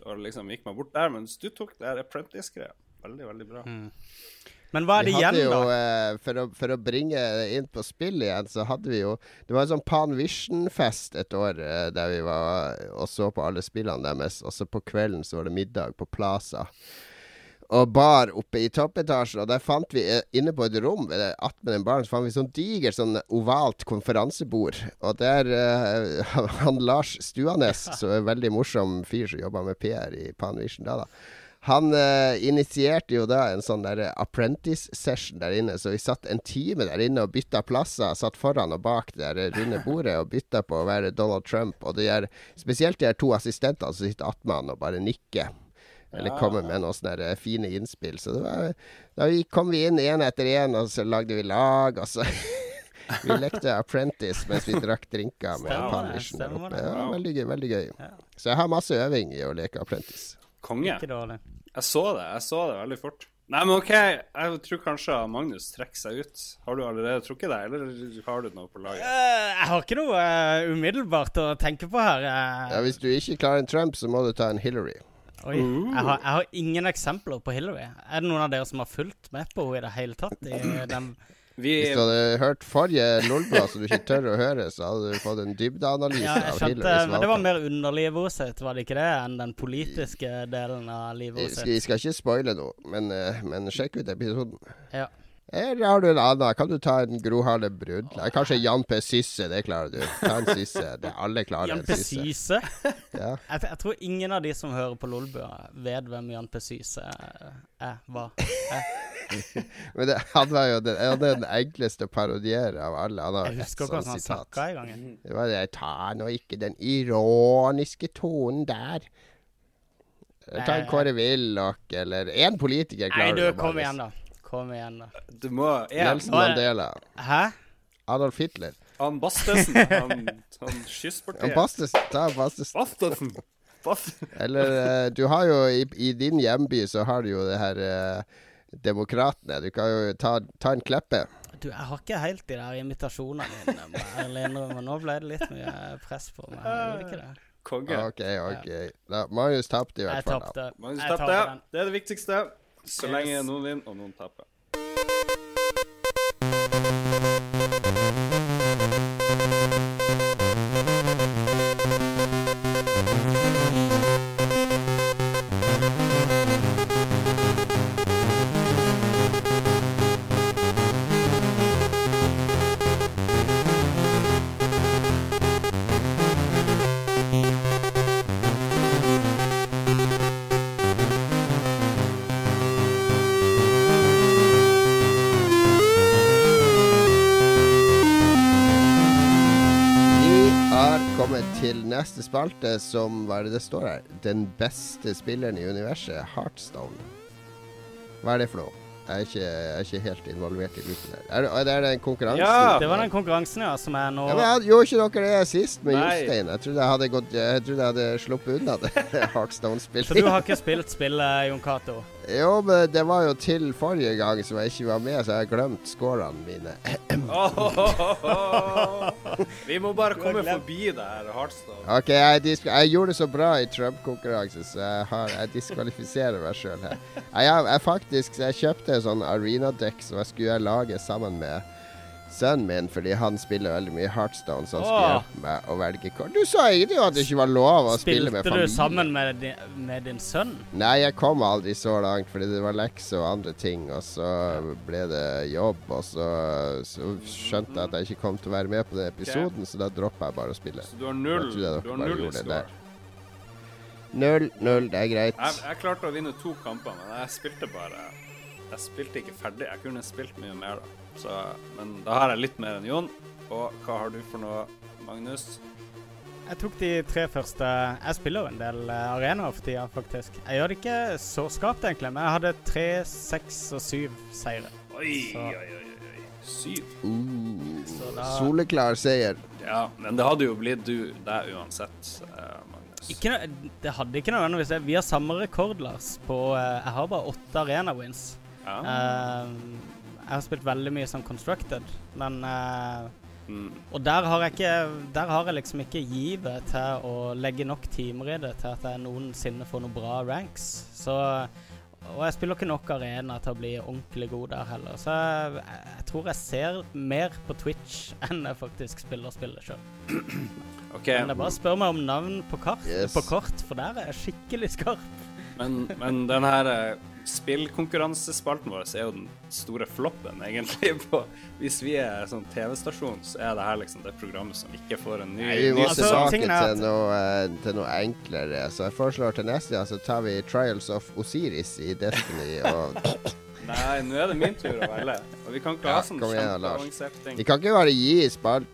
og liksom gikk meg bort der, mens du tok det her Apprentice-greia. Veldig, veldig bra. Men hva er det igjen, jo, da? eh, for, å, for å bringe det inn på spill igjen, så hadde vi jo Det var en sånn Pan Vision-fest et år eh, der vi var og så på alle spillene deres. Og så på kvelden så var det middag på Plaza. Og bar oppe i toppetasjen, og der fant vi eh, inne på et rom ved attmed den baren, så fant vi sånn digert sånn ovalt konferansebord. Og der uh, Han Lars Stuanes, som er en veldig morsom fyr som jobba med PR i Pan Vision da, da. Han eh, initierte jo da en sånn der apprentice-session der inne, så vi satt en time der inne og bytta plasser. Satt foran og bak det der runde bordet og bytta på å være Donald Trump. Og det er spesielt de her to assistentene som sitter attmed han og bare nikker. Eller kommer med noen sånne der fine innspill. Så det var, da vi kom vi inn én etter én, og så lagde vi lag, og så Vi lekte Apprentice mens vi drakk drinker med det. Ja, veldig gøy. Veldig gøy. Så jeg har masse øving i å leke Apprentice. Konge. Ikke dårlig. Jeg så det. Jeg så det veldig fort. Nei, men OK. Jeg tror kanskje Magnus trekker seg ut. Har du allerede trukket deg, eller har du noe på laget? Uh, jeg har ikke noe uh, umiddelbart å tenke på her. Uh. Ja, hvis du ikke klarer en Trump, så må du ta en Hillary. Oi, jeg har, jeg har ingen eksempler på Hillary. Er det noen av dere som har fulgt med på henne i det hele tatt? I den Vi, Hvis du hadde hørt forrige Lolbua som du ikke tør å høre, så hadde du fått en dybdeanalyse ja, jeg av skjønte, Hillary men det var mer underlivet var det ikke det, enn den politiske delen av livet vi hennes? skal ikke spoile noe, men, eh, men sjekk ut episoden. Ja. Eller har du en annen? Kan du ta en Gro Harlem Brundtland? Kanskje Jan P. Sisse, det klarer du. Ta en Sisse. Det er alle klarer Jan P. Sisse? Ja. Jeg, jeg tror ingen av de som hører på Lolbua, vet hvem Jan P. Sisse er. Hva? Men det, han var jo den, er den enkleste å parodiere av alle. Jeg husker hvordan han snakka i gangen. Det var det Ta nå ikke den ironiske tonen der. Ta en Kåre Willoch, eller én politiker Nei, klarer du, kom igjen, da. Kom igjen, da. du må Nelson Mandela. Hæ? Adolf Hitler. Han Bastesen. Han, han Han kystpartiet. Bastes, ta Bastesen. Bastesen. Bast- Eller eh, du har jo i, i din hjemby så har du jo det her eh, Demokratene. Du kan jo ta, ta en Kleppe. Du, jeg har ikke helt de der imitasjonene dine, Men ærlig innrømme. Nå ble det litt mye press på meg. Gjorde ikke det. Konge. OK, OK. Da, Marius tapte i Jeg hvert fall. tapte. Tapte. Det er det viktigste. Så lenge noen vinner, og noen taper. Spalte, som hva er det det står her? Den beste spilleren i universet, Heartstone. Hva er det for noe? Jeg er ikke, jeg er ikke helt involvert i loopen her. Er, det- er det den konkurransen? Ja! Det var den konkurransen, ja, som er nå Ja, men jeg, Gjorde ikke dere det sist med Nei. Jostein? Jeg trodde jeg hadde, gått, jeg trodde jeg hadde sluppet unna det Så du har ikke spilt spillet, Jon Cato? Jo, men det var jo til forrige gang som jeg ikke var med, så jeg har glemt scorene mine. Vi må bare komme forbi det her Heartstone. OK, jeg, jeg gjorde det så bra i Trump-konkurransen, så jeg, har, jeg diskvalifiserer meg sjøl her. Jeg, jeg, jeg faktisk jeg kjøpte en sånn arena-dekk som jeg skulle lage sammen med sønnen min, fordi han spiller veldig mye Heartstone, så han skulle hjelpe meg å velge kort. Du sa egentlig at det ikke var lov å spille med Spilte du sammen med din, med din sønn? Nei, jeg kom aldri så langt, fordi det var lekser og andre ting. Og så ble det jobb, og så, så skjønte jeg at jeg ikke kom til å være med på den episoden, så da droppa jeg bare å spille. Så du har null, du har null i score. Null, null, det er greit. Jeg, jeg klarte å vinne to kamper, men jeg spilte bare Jeg spilte ikke ferdig. Jeg kunne spilt mye mer, da. Så, men da har jeg litt mer enn Jon. Og hva har du for noe, Magnus? Jeg tok de tre første Jeg spiller jo en del eh, arenaer for tida, faktisk. Jeg gjør det ikke så skarpt, egentlig, men jeg hadde tre, seks og syv seire. Oi, Så- oi, oi, oi. Syv. Uh, da- soleklar seier. Ja, men det hadde jo blitt du deg uansett, eh, Magnus. Ikke noe, det hadde ikke nødvendigvis det. Vi har samme rekord, Lars, på eh, Jeg har bare åtte arena-wins. Ja. Eh, jeg har spilt veldig mye som Constructed, men uh, Mm. Og der har jeg ikke Der har jeg liksom ikke givet til å legge nok timer i det til at jeg noensinne får noen bra ranks. Så Og jeg spiller ikke nok arena til å bli ordentlig god der heller. Så jeg, jeg tror jeg ser mer på Twitch enn jeg faktisk spiller spillet sjøl. OK, Men det er bare å spørre meg om navn på kart, Yes. på kort, for der er jeg skikkelig skarp. men, men den her eh, spillkonkurransespalten vår er jo den store floppen, egentlig. På, hvis vi er sånn TV-stasjon, så er det her liksom det programmet som ikke får en ny, Nei, vi må ny Altså, tilbake er at- til noe, eh, til noe enklere. Så jeg foreslår til neste gang så tar vi Trials of Osiris i Destiny. Og Nei, nå er det min tur å velge. Og vi kan ikke Ja, ha sånn kjempeavanserte ting. vi kan ikke bare gi spalt...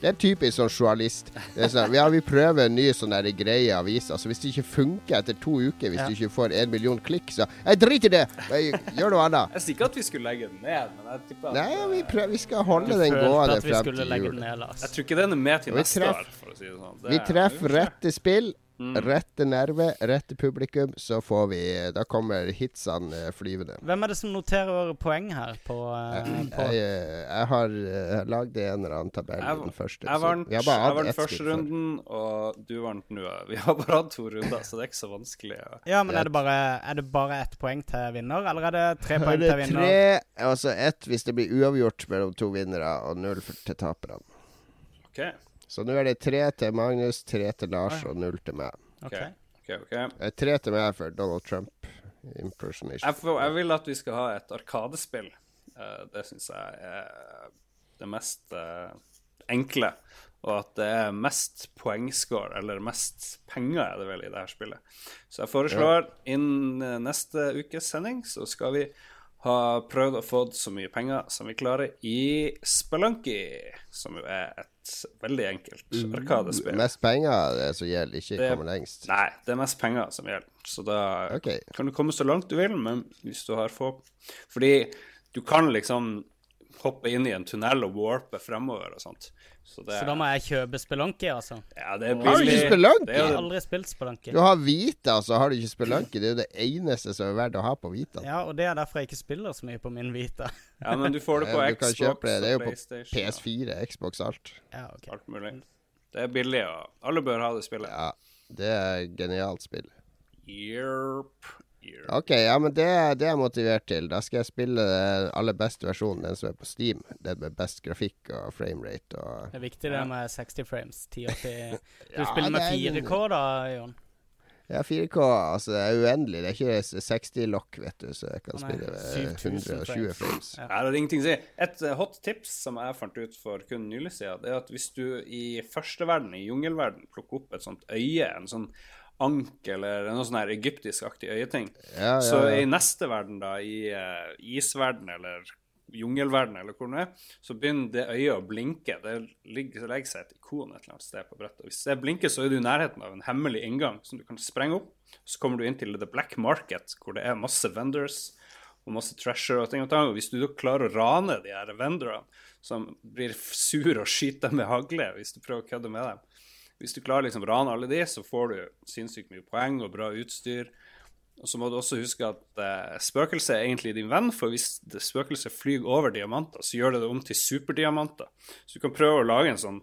Det er typisk sånn journalist. Det er sånn, ja, vi prøver en ny sånn greie i avisa, altså hvis det ikke funker etter to uker, hvis Ja. du ikke får en million klikk, så Jeg driter i det! Jeg, gjør noe annet. Jeg sier ikke at vi skulle legge den ned, men jeg tipper at Nei, vi, prøver, vi skal holde den gående frem skulle til jul. den ned, Jeg tror ikke den er med til neste år, for å si det sånn. Det Vi er- treffer rette spill, Mm. rette nerve, rette publikum, så får vi Da kommer hitsene eh, flyvende. Hvem er det som noterer poeng her på, eh, Jeg, på jeg, jeg har uh, lagd en eller annen tabell Jeg, den første. jeg vant, jeg vant første runden, og du vant nå. Vi har bare hatt to runder, så det er ikke så vanskelig. Ja, Ja, men er det bare, er det bare ett poeng til vinner, eller er det tre poeng til vinner? tre, altså ett hvis det blir uavgjort mellom to vinnere, og null til taperne. OK, Så nå er det tre til Magnus, tre til Lars og null til meg. OK. Ok. ok, ok. Eh, Tre til meg for Donald Trump impersonation. Jeg, får, jeg vil at vi skal ha et arkadespill. Eh, det syns jeg er det mest eh, enkle. Og at det er mest poengscore, eller mest penger, er det vel, i det her spillet. Så jeg foreslår innen eh, neste ukes sending så skal vi ha prøvd å få så mye penger som vi klarer i Spelunky, som jo er et veldig enkelt arkadespill. Mest penger er det som gjelder, ikke Det- komme lengst. Nei, det er mest penger som gjelder. Så da okay. kan du komme så langt du vil, men hvis du har få Fordi du kan liksom hoppe inn i en tunnel og warpe fremover og sånt. Så det Så da må jeg kjøpe Spelunky, altså. Ja, det er Har du ikke Spelunky? Jeg er har aldri spilt Spelunky. Du har Vita, så har du ikke Spelunky. Det er jo det eneste som er verdt å ha på Vita. Ja, og det er derfor jeg ikke spiller så mye på min Vita. Ja, men du får det på Eh, du kan Xbox kjøpe det. Det er jo på PS4, Xbox, alt. Ja, ok. Alt mulig. Det er billig, og alle bør ha det spillet. Ja, det er genialt spill. Yerp. Yerp. Ok, ja, men det, det er jeg motivert til. Da skal jeg spille den aller beste versjonen, den som er på Steam. Den med best grafikk og framerate og Det er viktig det med 60 frames. 1080 Du Ja, spiller med er- 4K da, Jon? Ja, 4K, altså det er uendelig. Det er ikke 60-lokk, vet du, så jeg kan Nei, spille med 120 frames. Ja. det er ingenting å si. Et eh, hot tips som jeg fant ut for kun nylig siden, det er at hvis du i første verden, i jungelverden, plukker opp et sånt øye, en sånn ank eller noe sånn egyptisk-aktig øyeting, Ja, ja, så i neste verden, da, i uh, isverden eller jungelverden eller hvor det er, så begynner det øyet å blinke. Det ligger, så legger seg et ikon et eller annet sted på brettet. Hvis det blinker, så er du i nærheten av en hemmelig inngang som du kan sprenge opp. Så kommer du inn til The Black Market, hvor det er masse vendors og masse treasure og ting og tang. Og hvis du da klarer å rane de her vendorene, som blir sur og skyter deg med hagle hvis du prøver å kødde med dem Hvis du klarer liksom rane alle de, så får du sinnssykt mye poeng og bra utstyr. Og så må du også huske at eh, spøkelset er egentlig din venn, for hvis spøkelset flyr over diamanter, så gjør det det om til superdiamanter. Så du kan prøve å lage en sånn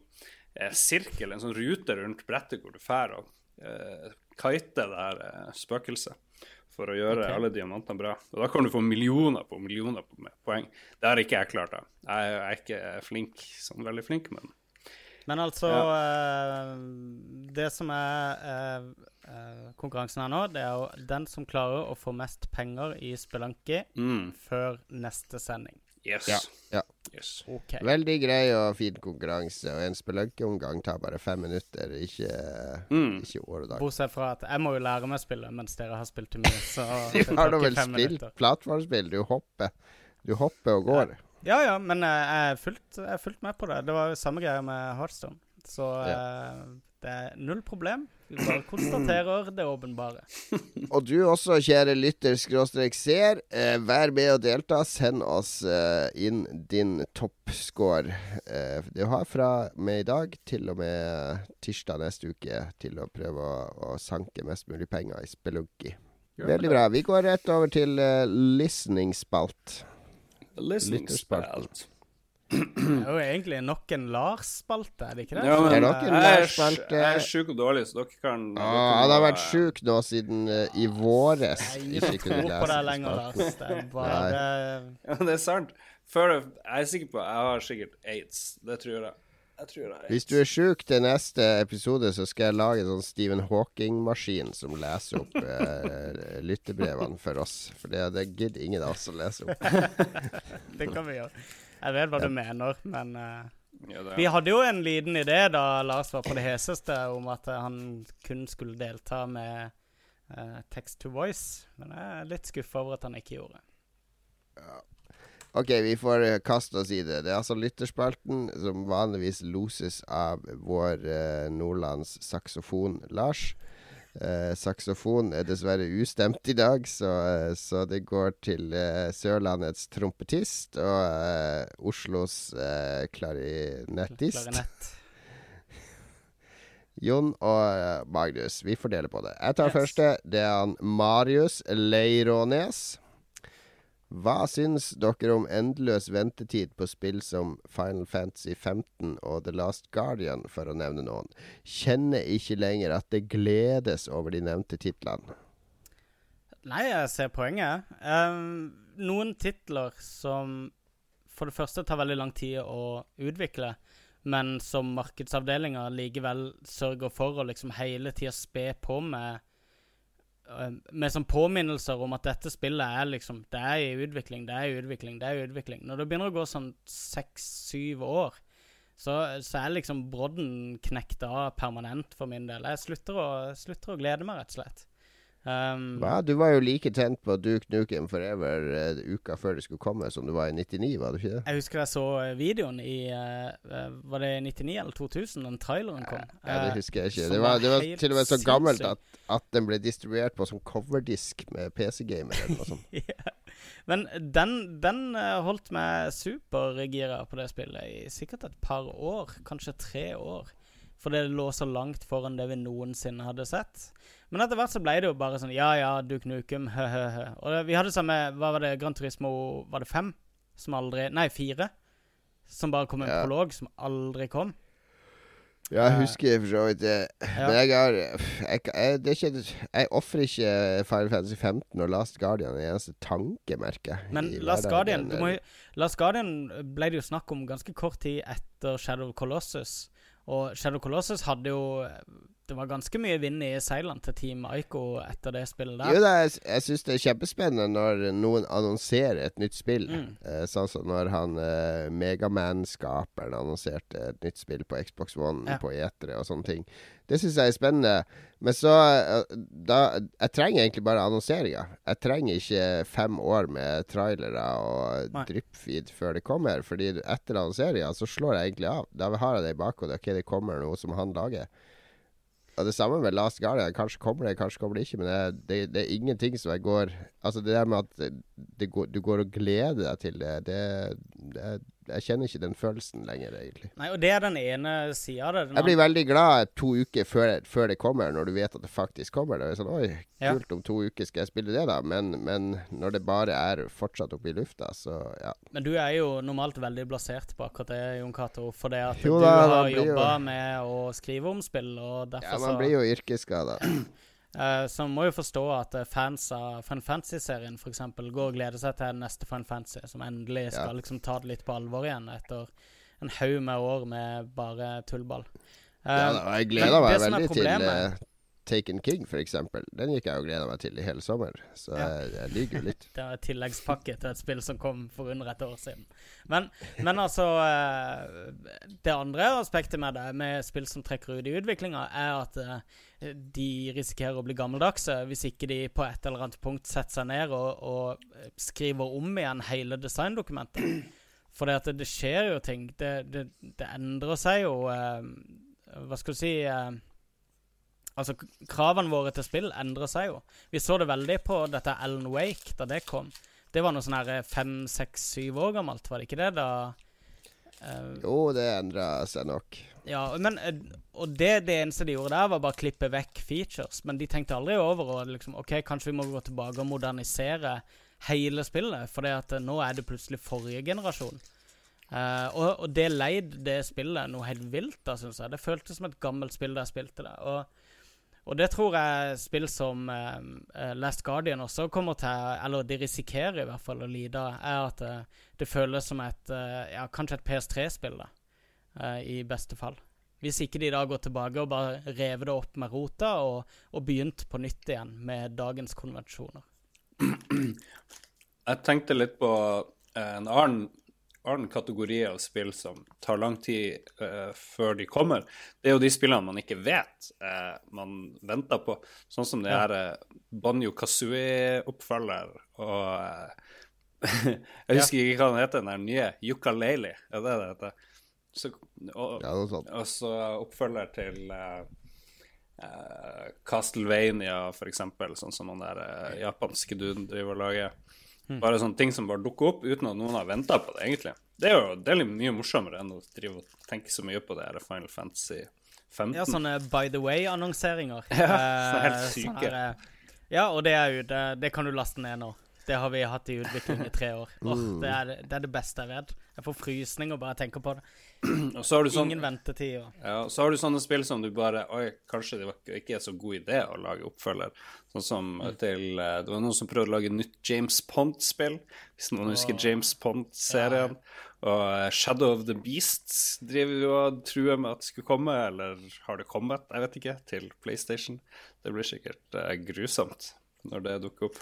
eh, sirkel, en sånn rute rundt brettet hvor du drar og eh, kiter det her eh, spøkelset. for å gjøre okay. alle diamantene bra. Og da kan du få millioner på millioner på poeng. Det har ikke jeg klart, da. Jeg jeg er ikke flink, sånn veldig flink, men Men altså eh, Det som er uh, eh, konkurransen her nå, det er jo den som klarer å få mest penger i Spelunky mm, før neste sending. yes. Ja, ja. yes. Okay. Veldig grei og fin konkurranse, og en spelunkeomgang tar bare fem minutter, ikke, Mm. ikke år dag. Bortsett fra at jeg må jo lære meg å spille mens dere har spilt til mye. Så Du har da vel spilt plattformspill? Du hopper. Du hopper og går. Ja ja, ja, men jeg jeg er fullt, jeg er fullt med på det. Det var jo samme greie med Heartstone. Så eh, det er null problem. Vi bare konstaterer det åpenbare. Og du også, kjære lytter skråstrek ser, eh, vær med og delta. Send oss eh, inn din toppscore. Eh, du har fra med i dag til og med tirsdag neste uke til å prøve å, å sanke mest mulig penger i Spelunky. Veldig bra. Vi går rett over til uh, listening-spalt. Listening Lytterspalten. spalt. Det er jo egentlig nok en Lars-spalte, er det ikke det? Ja, men Det er nok en Lars-spalte. jeg er sjuk og dårlig, så dere kan dere Ah, må- han har vært sjuk nå siden uh, i våres. Jeg er Ikke tro på deg lenger. Lars. Det er bare Ja, det er sant. Før jeg er sikker på Jeg har sikkert aids. Det tror jeg. Jeg tror jeg har Hvis du er sjuk til neste episode, så skal jeg lage en sånn Stephen Hawking-maskin som leser opp eh, lyttebrevene for oss. For det, det gidder ingen av oss å lese opp. Det kan vi gjøre. Jeg vet hva du mener, men uh, Ja, det Vi hadde jo en liten idé da Lars var på det heseste, om at eh, han kun skulle delta med uh, text to voice. Men jeg er litt skuffa over at han ikke gjorde det. Ok, vi får uh, kaste oss i det. Det er altså lytterspalten, som vanligvis loses av vår uh, Nordlands saksofon Lars. Eh, saksofon er dessverre ustemt i dag, så, eh, så det går til eh, Sørlandets trompetist og eh, Oslos eh, klarinettist. Klarinett. Jon og eh, Magnus, vi fordeler på det. Jeg tar Yes. første. Det er han Marius Leirånes. Hva syns dere om endeløs ventetid på spill som Final Fantasy 15 og The Last Guardian, for å nevne noen? Kjenner ikke lenger at det gledes over de nevnte titlene. Nei, jeg ser poenget. Um, noen titler som for det første tar veldig lang tid å utvikle, men som markedsavdelinga likevel sørger for å liksom hele tida spe på med med sånn påminnelser om at dette spillet er liksom Det er i utvikling, det er i utvikling, det er i utvikling. Når det begynner å gå sånn seks-syv år, så, så er liksom brodden knekt av permanent for min del. Jeg slutter å, slutter å glede meg, rett og slett. Um, ja, Du var jo like tent på Duke Nukem Forever uh, uka før det skulle komme, som du var i 99, var du ikke det? Jeg husker jeg så eh, videoen i eh, Var det 99 eller 2000 den traileren kom? Ja, det husker jeg ikke. Det var, det var til og med så gammelt at, at den ble distribuert på sånn coverdisk med PC-gamer eller noe sånt. Ja. Men den, den holdt meg supergira på det spillet i sikkert et par år, kanskje tre år. For det lå så langt foran det vi noensinne hadde sett. Men etter hvert så ble det jo bare sånn Ja ja, du Knukum, hø-hø-hø. Og det- vi hadde samme Hva var det? Gran Turismo Var det fem? Som aldri Nei, fire. Som bare kom en Ja. prolog som aldri kom. Ja, jeg husker for så vidt det. Ja. Men jeg har Jeg, jeg, det ikke, jeg ofrer ikke Final Fantasy 15 og Last Guardian en eneste tanke, merker jeg. Men Last. Guardian du må, Last Guardian ble det jo snakk om ganske kort tid etter Shadow Colossus. Og Shadow Colossus hadde jo Det var ganske mye vind i seilene til Team Aiko etter det spillet der. Jo da, jeg, jeg syns det er kjempespennende når noen annonserer et nytt spill. Mm. Eh, sånn som når han eh, Megaman-skaperen annonserte et nytt spill på Xbox One Ja. på etere og sånne ting. Det syns jeg er spennende. Men så eh, da, Jeg trenger egentlig bare annonseringa. Jeg trenger ikke fem år med trailere og dryppfeed før det kommer. Fordi etter annonseringa så slår jeg egentlig av. Da har jeg det i bakhodet. Ok, det kommer noe som han lager. Og det samme med Last Guardian. Kanskje kommer det, kanskje kommer det ikke. Men det, det, det er ingenting som jeg går Altså det der med at går, du går og gleder deg til det, det, det Jeg kjenner ikke den følelsen lenger, egentlig. Nei, og det er den ene sida av det. Jeg blir veldig glad to uker før, før det kommer, når du vet at det faktisk kommer. Det er sånn Oi, Ja. kult, om to uker skal jeg spille det, da. Men, men når det bare er fortsatt oppe i lufta, så ja. Men du er jo normalt veldig blasert på akkurat det, Jon Cato. For det at Jo du har jobba jo- med å skrive om spill, og derfor Ja, så man blir jo yrkesskada. Eh, så man må jo forstå at eh, fans av Fun Fantasy-serien f.eks. går og gleder seg til neste Fun Fantasy, som endelig skal Ja. liksom ta det litt på alvor igjen etter en haug med år med bare tullball. Eh, Ja, da, jeg gleder meg veldig til eh, Taken King, eksempel. Den gikk jeg og gleda meg til i hele sommer, så Ja. jeg, jeg liker jo litt. Det er en tilleggspakke til et spill som kom for under et år siden. Men, men altså eh, Det andre aspektet med det, med spill som trekker ut i utviklinga, er at eh, de risikerer å bli gammeldagse hvis ikke de på et eller annet punkt setter seg ned og, og skriver om igjen hele designdokumentet. For det, det, skjer jo ting. Det, det, det endrer seg jo eh, Hva skal du si Altså, kravene våre til spill endrer seg jo. Vi så det veldig på dette Alan Wake da det kom. Det var noe sånn her fem, seks, syv år gammelt, var det ikke det? da? Uh, Jo, det endra seg nok. ja, men eh, Og det, det eneste de gjorde der, var bare å klippe vekk features. Men de tenkte aldri over å liksom OK, kanskje vi må gå tilbake og modernisere hele spillet. For eh, nå er det plutselig forrige generasjon. Uh, og, og det leid det spillet noe helt vilt, da, syns jeg. Det føltes som et gammelt spill da jeg spilte det. Og og det tror jeg spill som eh, Last Guardian også kommer til Eller de risikerer i hvert fall å lide er at uh, det føles som et uh, Ja, kanskje et PS3-spill, da. I beste fall. Hvis ikke de da går tilbake og bare rever det opp med rota og, og begynt på nytt igjen med dagens konvensjoner. Jeg tenkte litt på en annen, annen kategori av spill som tar lang tid uh, før de kommer. Det er jo de spillene man ikke vet uh, man venter på. Sånn som det Ja. her uh, Banjo Kazooie-oppfølger og eh, Jeg husker ikke hva den heter, den der nye Yukalele, er det det heter? Så, og, Ja, noe sånt. og så oppfølger til Castlevania, for eksempel, sånn som den der japanske duden driver og lager. Bare sånne ting som bare dukker opp uten at noen har venta på det, egentlig. Det er jo det er mye morsommere enn å drive og tenke så mye på det her Final Fantasy 15. Ja, sånne by the way-annonseringer. Ja, Eh, så helt sånn syke. her, eh, ja, og det er ute. Det kan du laste ned nå. Det har vi hatt i utvikling i tre år. Oh, Mm. det, er, det er det beste jeg vet. Jeg får frysning og bare tenker på det. Og så har du sånn Ingen ventetid. Og. Ja, så har du sånne spill som du bare Oi, kanskje det var ikke- er så god idé å lage oppfølger. Sånn som til eh, Det var noen som prøvde å lage nytt James Pond-spill, hvis noen husker James Pond-serien. Og eh, Shadow of the Beasts driver jo og truer med at det skulle komme, eller har det kommet, jeg vet ikke, til PlayStation. Det blir sikkert eh, grusomt når det dukker opp.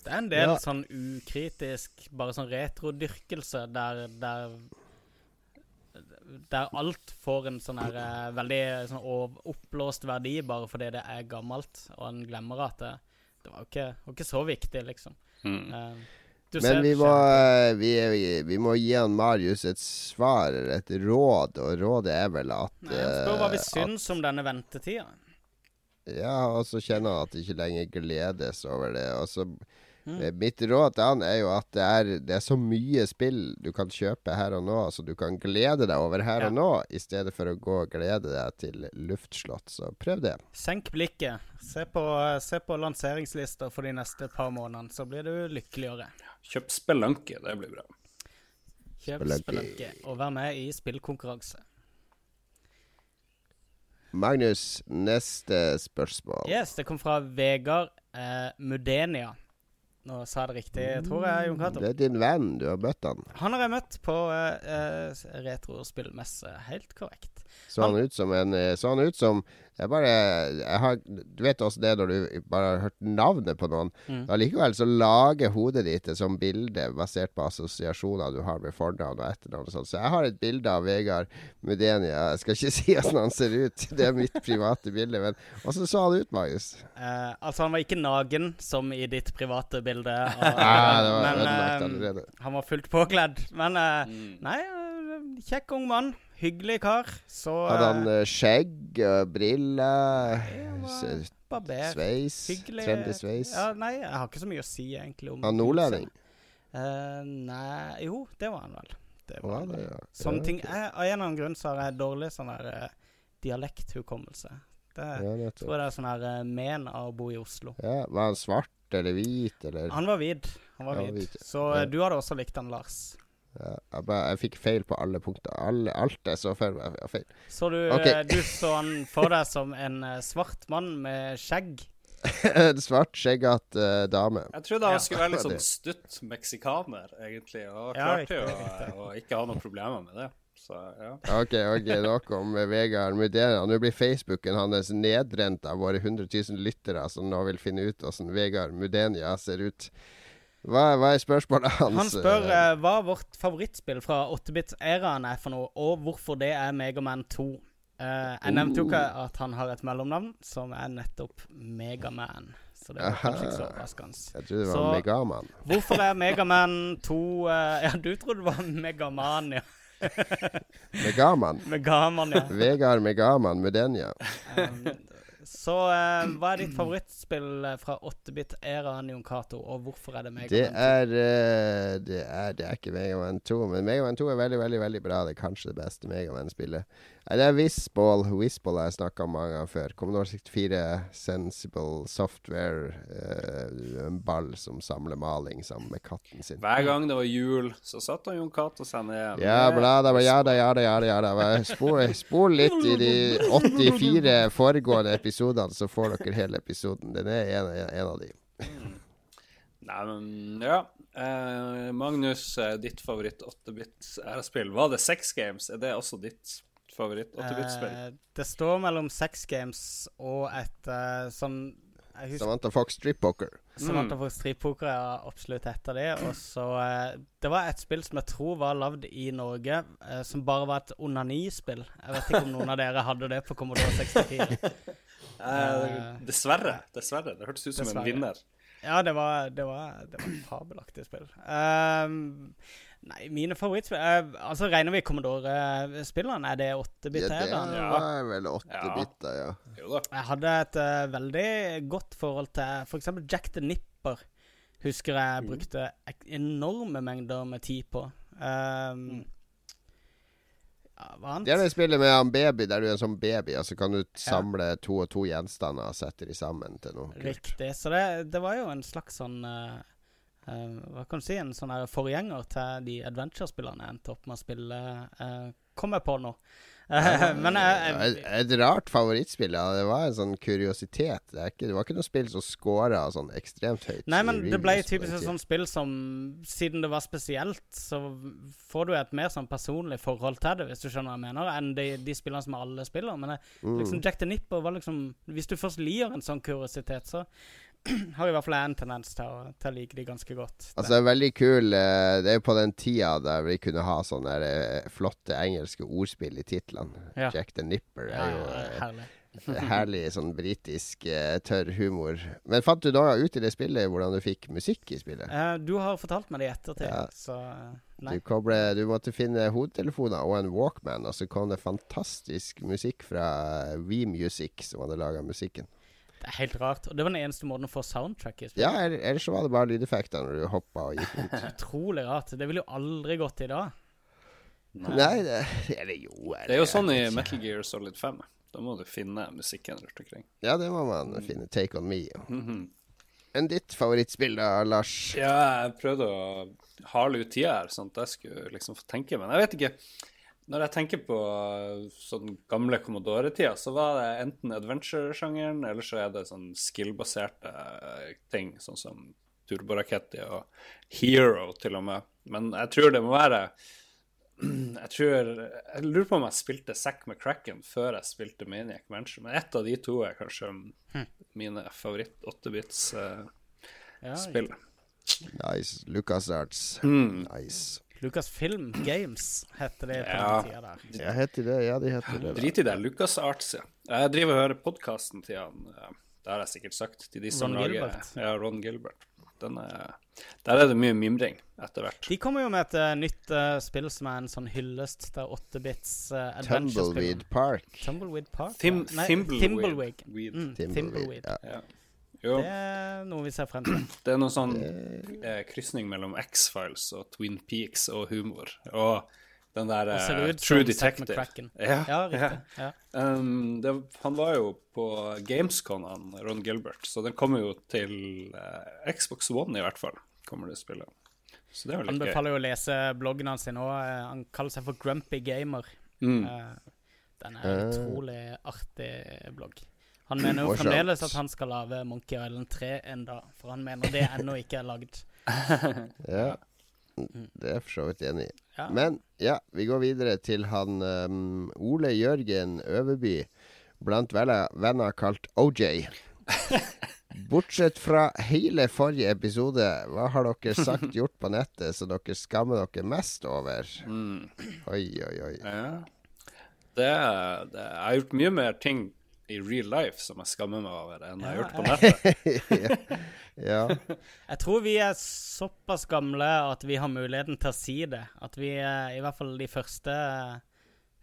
Det er en del Ja. sånn ukritisk, bare sånn retrodyrkelse der, der Der alt får en sånn her eh, veldig sånn oppblåst verdi bare fordi det er gammelt, og en glemmer at det, det var ikke, var ikke så viktig, liksom. Mm. Uh, du Men ser- vi må, eh, vi, vi, vi må gi han Marius et svar, eller et råd, og rådet er vel at Nei, Jeg spør hva vi syns om denne ventetida. Ja, og så kjenner han at det ikke lenger gledes over det. Og så Mm. eh, Mitt råd til han er jo at det er, det er så mye spill du kan kjøpe her og nå, så du kan glede deg over her Ja. og nå, i stedet for å gå og glede deg til luftslott. Så prøv det. Senk blikket. Se på, se på lanseringslister for de neste par månedene, så blir du lykkeligere. Kjøp Spelunky, det blir bra. Kjøp Spelanke, Spelunky og vær med i spillkonkurranse. Magnus, neste spørsmål. Yes, det kom fra Vegard eh, Mudenia. Nå sa jeg det riktig, tror jeg, Jon Cato. Det er din venn, du har møtt han. Han har jeg møtt på uh, retrospillmesse. Helt korrekt. Så han ut som en eh, Så han ut som Jeg bare jeg har, Du vet også det når du bare har hørt navnet på noen. Mm. Allikevel så lager hodet ditt et sånt bilde basert på assosiasjoner du har med fornavn og etternavn og sånt. Så jeg har et bilde av Vegard Mudenia. Jeg skal ikke si hvordan han ser ut, det er mitt private bilde. Men åssen så han ut, Magnus? Eh, altså, han var ikke nagen, som i ditt private bilde. Og, Ah, det var men eh, han var fullt påkledd. Men eh, Mm. nei, eh, kjekk ung mann. Hyggelig kar. Så Hadde han eh, skjegg uh, briller? barber. Sveis? Hyggelig. Trendy sveis? Ja, nei, jeg har ikke så mye å si egentlig om Han nordlending? Uh, nei Jo, det var han vel. Det var Var det, ja. Sånne Ja, ting jeg, Av en eller annen grunn så har jeg dårlig sånn der uh, dialekthukommelse. Det Ja, tror jeg det er sånn her uh, men av å bo i Oslo. Ja, var han svart eller hvit, eller Han var hvit. Han var hvit. Så du hadde også likt han, Lars. Ja, jeg, bare, jeg fikk feil på alle punkter. Alle, alt jeg så for meg, var feil. Så du, Ok. eh, du så han for deg som en eh, svart mann med skjegg? En svart, skjeggete uh, dame. Jeg trodde han skulle være litt sånn stutt meksikaner, egentlig, og Ja, klarte jo å ikke ha noen problemer med det. Så ja. Ok, ok, nok om Vegard Mudena. Nå blir Facebooken hans nedrent av våre 100 000 lyttere som nå vil finne ut hvordan Vegard Mudenia ser ut. Hva, hva er spørsmålet hans? Han spør uh, hva vårt favorittspill fra 8-bits-æraen er for noe, og hvorfor det er Megaman 2. Uh, jeg nevnte jo ikke at han har et mellomnavn, som er nettopp Megaman. Så det var kanskje ikke så overraskende. Jeg trodde det var Så- Megaman. Hvorfor er Megaman 2 uh, Ja, du trodde det var Megaman, ja. Megaman. Megaman, ja. Vegard Megaman Mudenia. Um, så uh, hva er ditt favorittspill eh, fra 8-bit-æraen, Jon Cato, og hvorfor er det Megaman 2? Det er, uh, det er Det er ikke Megaman 2, men Megaman 2 er veldig, veldig veldig bra. Det er kanskje det beste Megaman-spillet. Nei, Det er Wisball. Wisball har jeg snakka om mange ganger før. Commodore 64, Sensible Software. eh, en ball som samler maling sammen med katten sin. Hver gang det var jul, så satt han Jon Cato seg ned. Ja, bla, da, ja da, ja da, ja da. Ja, da. Spol, spol litt i de 84 foregående episodene, så får dere hele episoden. Den er en, en av de. Nei, men ja. Eh, Magnus, eh, ditt favoritt 8-bit-ærespill. Var det Sex Games? Er det også ditt favoritt 8-bit-spill? Eh, det står mellom Sex Games og et uh, sånn Jeg husker Samantha Fox Street Poker. Samantha Fox Stripoker er absolutt et av de. Og så uh, Det var et spill som jeg tror var lagd i Norge, uh, som bare var et onanispill. Jeg vet ikke om noen av dere hadde det på Commodore 64. Eh, dessverre. Dessverre. Det hørtes ut som Dessverre. en vinner. Ja, det var, det var, det var et fabelaktig spill. Ehm, nei, mine favorittspill eh, Altså, regner vi Commodore-spillene? Er det Ja, 8-bit-æraen? det er vel åtte Ja. biter, ja. Jeg hadde et uh, veldig godt forhold til f.eks. Jack the Nipper. Husker jeg brukte enorme mengder med tid på. Um, ja. Det er det spillet med han baby, der du er en sånn baby, og så kan du samle to og to gjenstander og sette de sammen til noe kult. Riktig. Så det, det var jo en slags sånn eh, Hva kan du si? En sånn forgjenger til de adventure-spillerne jeg endte opp med å spille. Uh, kom jeg på nå. Eh, men jeg, Et, et rart favorittspill. Ja. Det var en sånn kuriositet. Det, ikke, det var ikke noe spill som scora sånn ekstremt høyt. Nei, men det ble typisk et sånt spill som Siden det var spesielt, så får du et mer sånn personlig forhold til det, hvis du skjønner hva jeg mener, enn de, de spillene som alle spiller. Men det, Mm. liksom Jack the Nipper var liksom Hvis du først liker en sånn kuriositet, så har i hvert fall en tendens til å, til å like de ganske godt. Altså, det er veldig kul eh, Det er jo på den tida der vi kunne ha sånne eh, flotte engelske ordspill i titlene. Ja. Jack the Nipper er jo ja, eh, herlig. herlig sånn britisk tørr humor. Men fant du da ut i det spillet hvordan du fikk musikk i spillet? Du har fortalt meg det i ettertid, Ja. så Nei. Du, koble, du måtte finne hodetelefoner og en Walkman, og så kom det fantastisk musikk fra V-Music, som hadde laga musikken. Det er helt rart. Og det var den eneste måten å få soundtrack i. Ja, ellers så var det bare lydeffekter når du hoppa og gikk ut. Utrolig rart. Det ville jo aldri gått i dag. Nei, det Eller jo Det er jo sånn i Metal Gear Solid 5. Da må du finne musikken rundt omkring. Ja, det må man finne. Take on me. Ja. Enn ditt favorittspill, da, Lars? Ja, jeg prøvde å hale ut tida her, sånn at jeg skulle liksom få tenke. Men jeg vet ikke. Når jeg tenker på sånn gamle Commodore-tida, så var det enten adventure-sjangeren, eller så er det sånn skill-baserte ting, sånn som Turboraketti og Hero, til og med. Men jeg tror det må være jeg tror Jeg lurer på om jeg spilte Zack McCracken før jeg spilte Maniac Mansion. Men ett av de to er kanskje mine favoritt 8-bits-spill. Ja, Nice. LucasArts. Mm. Nice. Lucas Film Games heter det på Ja. den tida der. Ja, heter det. Ja, de heter det. Drit i det. Lucas Arts, ja. Jeg driver og hører podkasten til han eh, Det har jeg sikkert sagt til de som Ron lager Gilbert. Ja, Ron Gilbert. Den er, der er det mye mimring etter hvert. De kommer jo med et uh, nytt uh, spill som er en sånn hyllest til 8-bits uh, adventure-spill. Tumbleweed Park. Tumbleweed Park? Thim, ja. Nei, Thimbleweed. Thimbleweed. Thimbleweed. Mm, Thimbleweed. Thimbleweed. Ja. Ja. Jo, Det er noe vi ser frem til. det er noe sånn eh, krysning mellom X-Files og Twin Peaks og humor. Og den der Og ser eh, ut True Detective. Ja, Ja, riktig. Ja. Um, det, han var jo på Gamescon, han Ron Gilbert, så den kommer jo til eh, Xbox One i hvert fall. kommer det spillet. Så det er jo litt gøy. Anbefaler jo å lese bloggen hans nå. Eh, Han kaller seg for Grumpy Gamer. Mm. Uh, Den er en Eh. utrolig artig blogg. Han mener jo fremdeles at han skal lage Monkey Island 3 enda, for han mener det ennå ikke er lagd. Ja. Det er jeg for så vidt enig i. Ja. Men ja, vi går videre til han um, Ole Jørgen Øverby, blant venner kalt OJ. Bortsett fra hele forrige episode, hva har dere sagt gjort på nettet som dere skammer dere mest over? Mm. Oi, oi, oi. Ja. Det, det, jeg har gjort mye mer ting i real life som jeg skammer meg over, enn jeg har gjort på nettet. ja. Jeg tror vi er såpass gamle at vi har muligheten til å si det. At vi i hvert fall de første,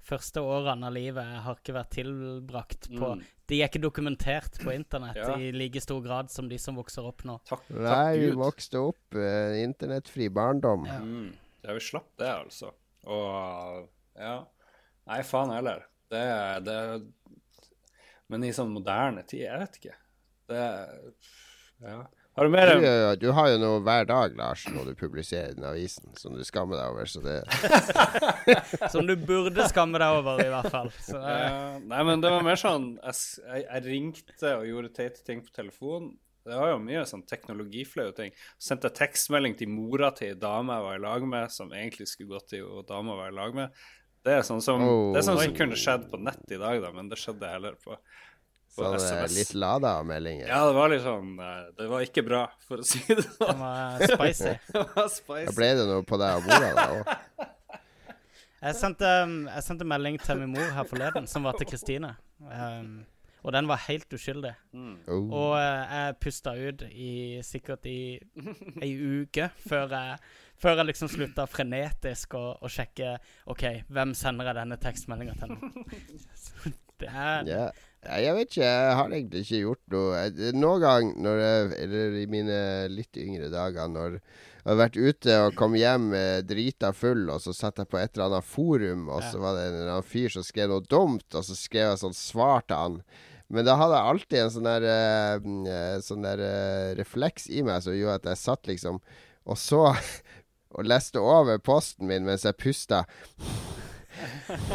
første årene av livet har ikke vært tilbrakt på Mm. De er ikke dokumentert på internett Ja. i like stor grad som de som vokser opp nå. Takk, takk Nei, vi vokste opp uh, internettfri barndom. Ja. Mm. Ja, vi slapp det, altså. Og ja. Nei, faen heller. Det, det Men i sånn moderne tid, jeg vet ikke. Det Ja. Har du mer Du, du har jo noe hver dag, Lars, når du publiserer den avisen, som du skammer deg over. Så det Som du burde skamme deg over, i hvert fall. Så, uh, nei, men det var mer sånn Jeg, jeg, jeg ringte og gjorde teite ting på telefon. Det var jo mye sånn teknologiflaue ting. Sendte tekstmelding til mora til ei dame jeg var i lag med, som egentlig skulle gått til dama jeg var i lag med. Det er sånn som, Oh. det er sånn som kunne skjedd på nett i dag, da, men det skjedde heller på, på sånn det er litt lada meldinger. Ja, det var litt sånn eh, Det var ikke bra, for å si det sånn. Det var spicy. Det var spicy. Da ble det noe på deg og mora da òg. Jeg sendte, jeg sendte melding til min mor her forleden, som var til Kristine. Um, og den var helt uskyldig. Oh. Og uh, jeg pusta ut i sikkert i ei uke før jeg, før jeg liksom slutta frenetisk å, å sjekke OK, hvem sender jeg denne tekstmeldinga til nå? Det er yeah. Jeg vet ikke, jeg har egentlig ikke gjort noe. Jeg- Noen gang, når jeg, eller i mine litt yngre dager, når jeg har vært ute og kom hjem eh, drita full, og så satt jeg på et eller annet forum, og så var det en eller annen fyr som skrev noe dumt, og så skrev jeg sånn svar til han. Men da hadde jeg alltid en sånn der, sånn der uh, refleks i meg som gjorde at jeg satt liksom og så og leste over posten min mens jeg pusta.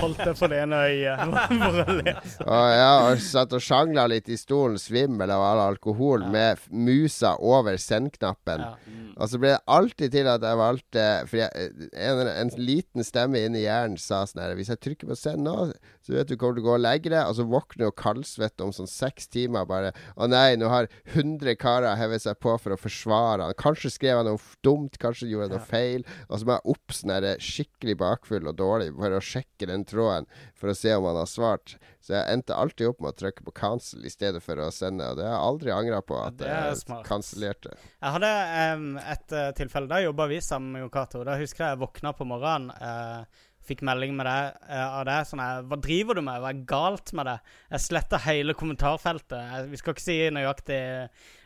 Holdt det for det ene øyet. For å lese. Og ja, og satt og sjangla litt i stolen, svimmel av all alkohol, med musa over send-knappen. Ja. Og så ble det alltid til at jeg valgte For jeg, en, en liten stemme inni hjernen sa sånn her Hvis jeg trykker på send nå, så vet du kommer til å gå og legge deg, og så våkner du kaldsvett om sånn seks timer bare Å nei, nå har 100 karer hevet seg på for å forsvare han. Kanskje skrev han noe dumt, kanskje gjorde han noe feil. Og så må jeg opp sånn her skikkelig bakfull og dårlig for å sjekke den tråden for å se om han har svart. Så jeg endte alltid opp med å trykke på cancel i stedet for å sende, og det har jeg aldri angra på at er jeg kansellerte. Jeg hadde um, et uh, tilfelle. Da jobba vi sammen med Jon Cato. Da husker jeg jeg våkna på morgenen. Uh, fikk melding med deg uh, av det. sånn her Hva driver du med? Hva er galt med det? Jeg sletta hele kommentarfeltet. Jeg, vi skal ikke si nøyaktig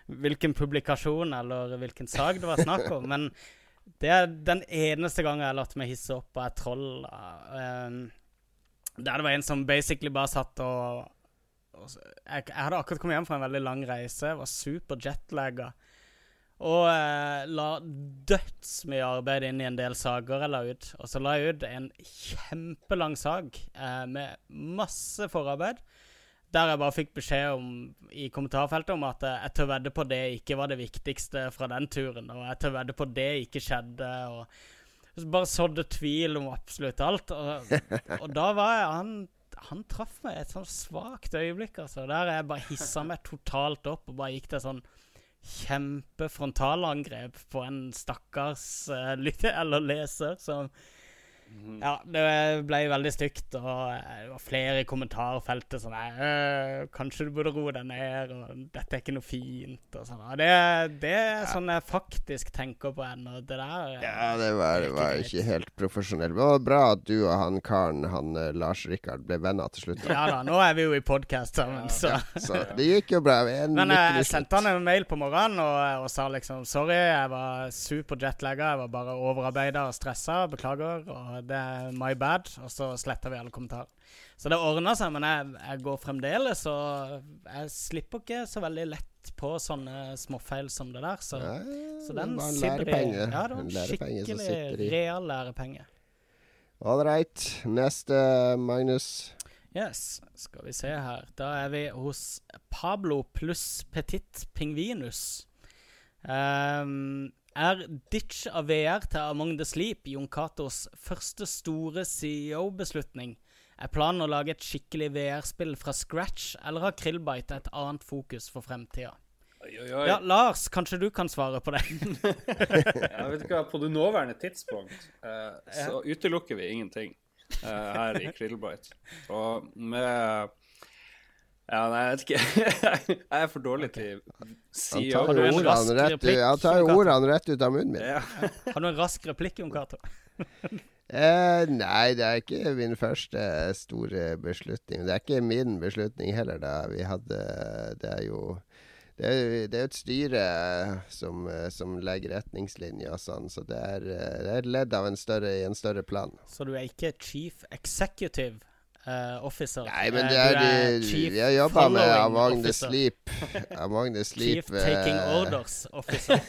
hvilken publikasjon eller hvilken sak det var snakk om, men det er den eneste gangen jeg har latt meg hisse opp av et troll. Um, der det var en som basically bare satt og, og jeg, jeg hadde akkurat kommet hjem fra en veldig lang reise. Var super jetlagga. Og eh, la dødsmye arbeid inn i en del saker jeg la ut. Og så la jeg ut en kjempelang sak eh, med masse forarbeid. Der jeg bare fikk beskjed om, i kommentarfeltet om at jeg tør vedde på det ikke var det viktigste fra den turen. Og jeg tør vedde på det ikke skjedde. Og bare sådde tvil om absolutt alt. Og, og da var jeg Han, han traff meg et sånn svakt øyeblikk, altså. Der jeg bare hissa meg totalt opp og bare gikk til sånn kjempefrontalangrep på en stakkars uh, lytter eller leser som Ja, det ble veldig stygt, og eh, det var flere i kommentarfeltet sånn «Øh, Kanskje du burde roe deg ned, og dette er ikke noe fint, og sånn. Det, det er sånn jeg faktisk tenker på ennå. Det der eh, Ja, det var, det var ikke helt profesjonelt. Men det var bra at du og han karen, han eh, Lars Rikard, ble venner til slutt. da. Ja da, nå er vi jo i podkast sammen, så Så det gikk jo bra. En Men jeg, jeg sendte han en mail på morgenen og, og sa liksom sorry, jeg var super jetlagga, jeg var bare overarbeida og stressa, beklager. Og det er my bad, og så sletter vi alle kommentarer. Så det ordna seg, men jeg, jeg går fremdeles, og jeg slipper ikke så veldig lett på sånne småfeil som det der. Så, Ja, så den en sitter i. Ja, det var En skikkelig real lærepenge. All right. Neste, Magnus. Yes, skal vi se her. Da er vi hos Pablo pluss Petit Pingvinus. Ehm, er ditch av VR til Among the Sleep Jon Catos første store CEO-beslutning? Er planen å lage et skikkelig VR-spill fra scratch, eller har Krillbite et annet fokus for fremtida? Oi, oi, oi. Ja, Lars, kanskje du kan svare på det? Jeg vet ikke hva, På det nåværende tidspunkt uh, så utelukker vi ingenting uh, her i Krillbite. Og med Ja, nei, jeg vet ikke. jeg er for dårlig til Han CEO. tar du jo ordene rett, han tar ordene rett ut av munnen min. Ja. Har du en rask replikk, Jon Cato? Eh, nei, det er ikke min første store beslutning. Det er ikke min beslutning heller, da. Vi hadde Det er jo det er, det er et styre som, som legger retningslinjer og sånn, så det er, det er et ledd av en større, i en større plan. Så du er ikke chief executive eh, officer? Nei, men Eh, det er, er chief har jobba med the. Sleep. Among the Sleep Chief taking eh, orders officer.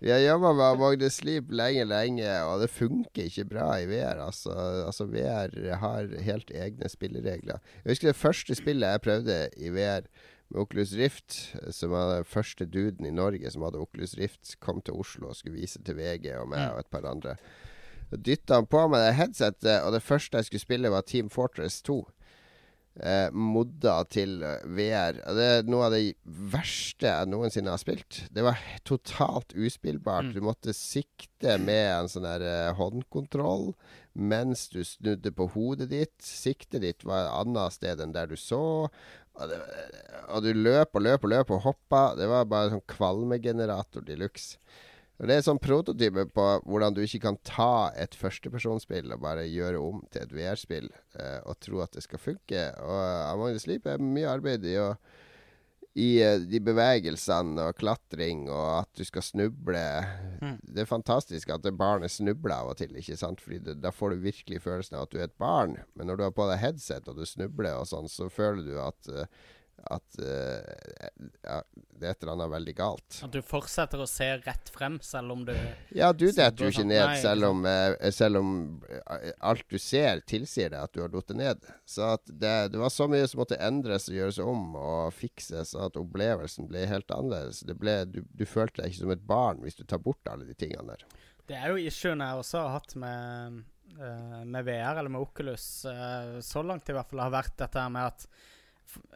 Vi har jobba med Among the Sleep lenge, lenge, og det funker ikke bra i VR. Altså, altså VR har helt egne spilleregler. Jeg husker det første spillet jeg prøvde i VR med Oculus Rift, som var den første duden i Norge som hadde Oculus Rift, kom til Oslo og skulle vise til VG og meg og et par andre. Dytta han på meg det headsetet, og det første jeg skulle spille, var Team Fortress 2 eh, modda til VR. Og Det er noe av det verste jeg noensinne har spilt. Det var totalt uspillbart. Du måtte sikte med en sånn der eh, håndkontroll mens du snudde på hodet ditt. Siktet ditt var et annet sted enn der du så. Og, det, og du løp og løp og løp og hoppa. Det var bare sånn kvalmegenerator de luxe. Det er sånn prototype på hvordan du ikke kan ta et førstepersonsspill og bare gjøre om til et VR-spill eh, og tro at det skal funke. Og the Sleep er mye arbeid i å i eh, de bevegelsene og klatring og at du skal snuble. Det er fantastisk at barnet snubler av og til, ikke sant? Fordi det, da får du virkelig følelsen av at du er et barn. Men når du har på deg headset og du snubler og sånn, så føler du at eh, at uh, ja, det er et eller annet veldig galt. At du fortsetter å se rett frem, selv om du Ja, du detter jo ikke ned, Nei, selv om, uh, selv om eh, alt du ser, tilsier deg at du har falt ned. Så det, det var så mye som måtte endres og gjøres om og fikses, at opplevelsen ble helt annerledes. Det ble, du, du følte deg ikke som et barn hvis du tar bort alle de tingene der. Det er jo issuen jeg også har hatt med, uh, med VR, eller med Oculus, så langt i hvert fall, har vært dette med at,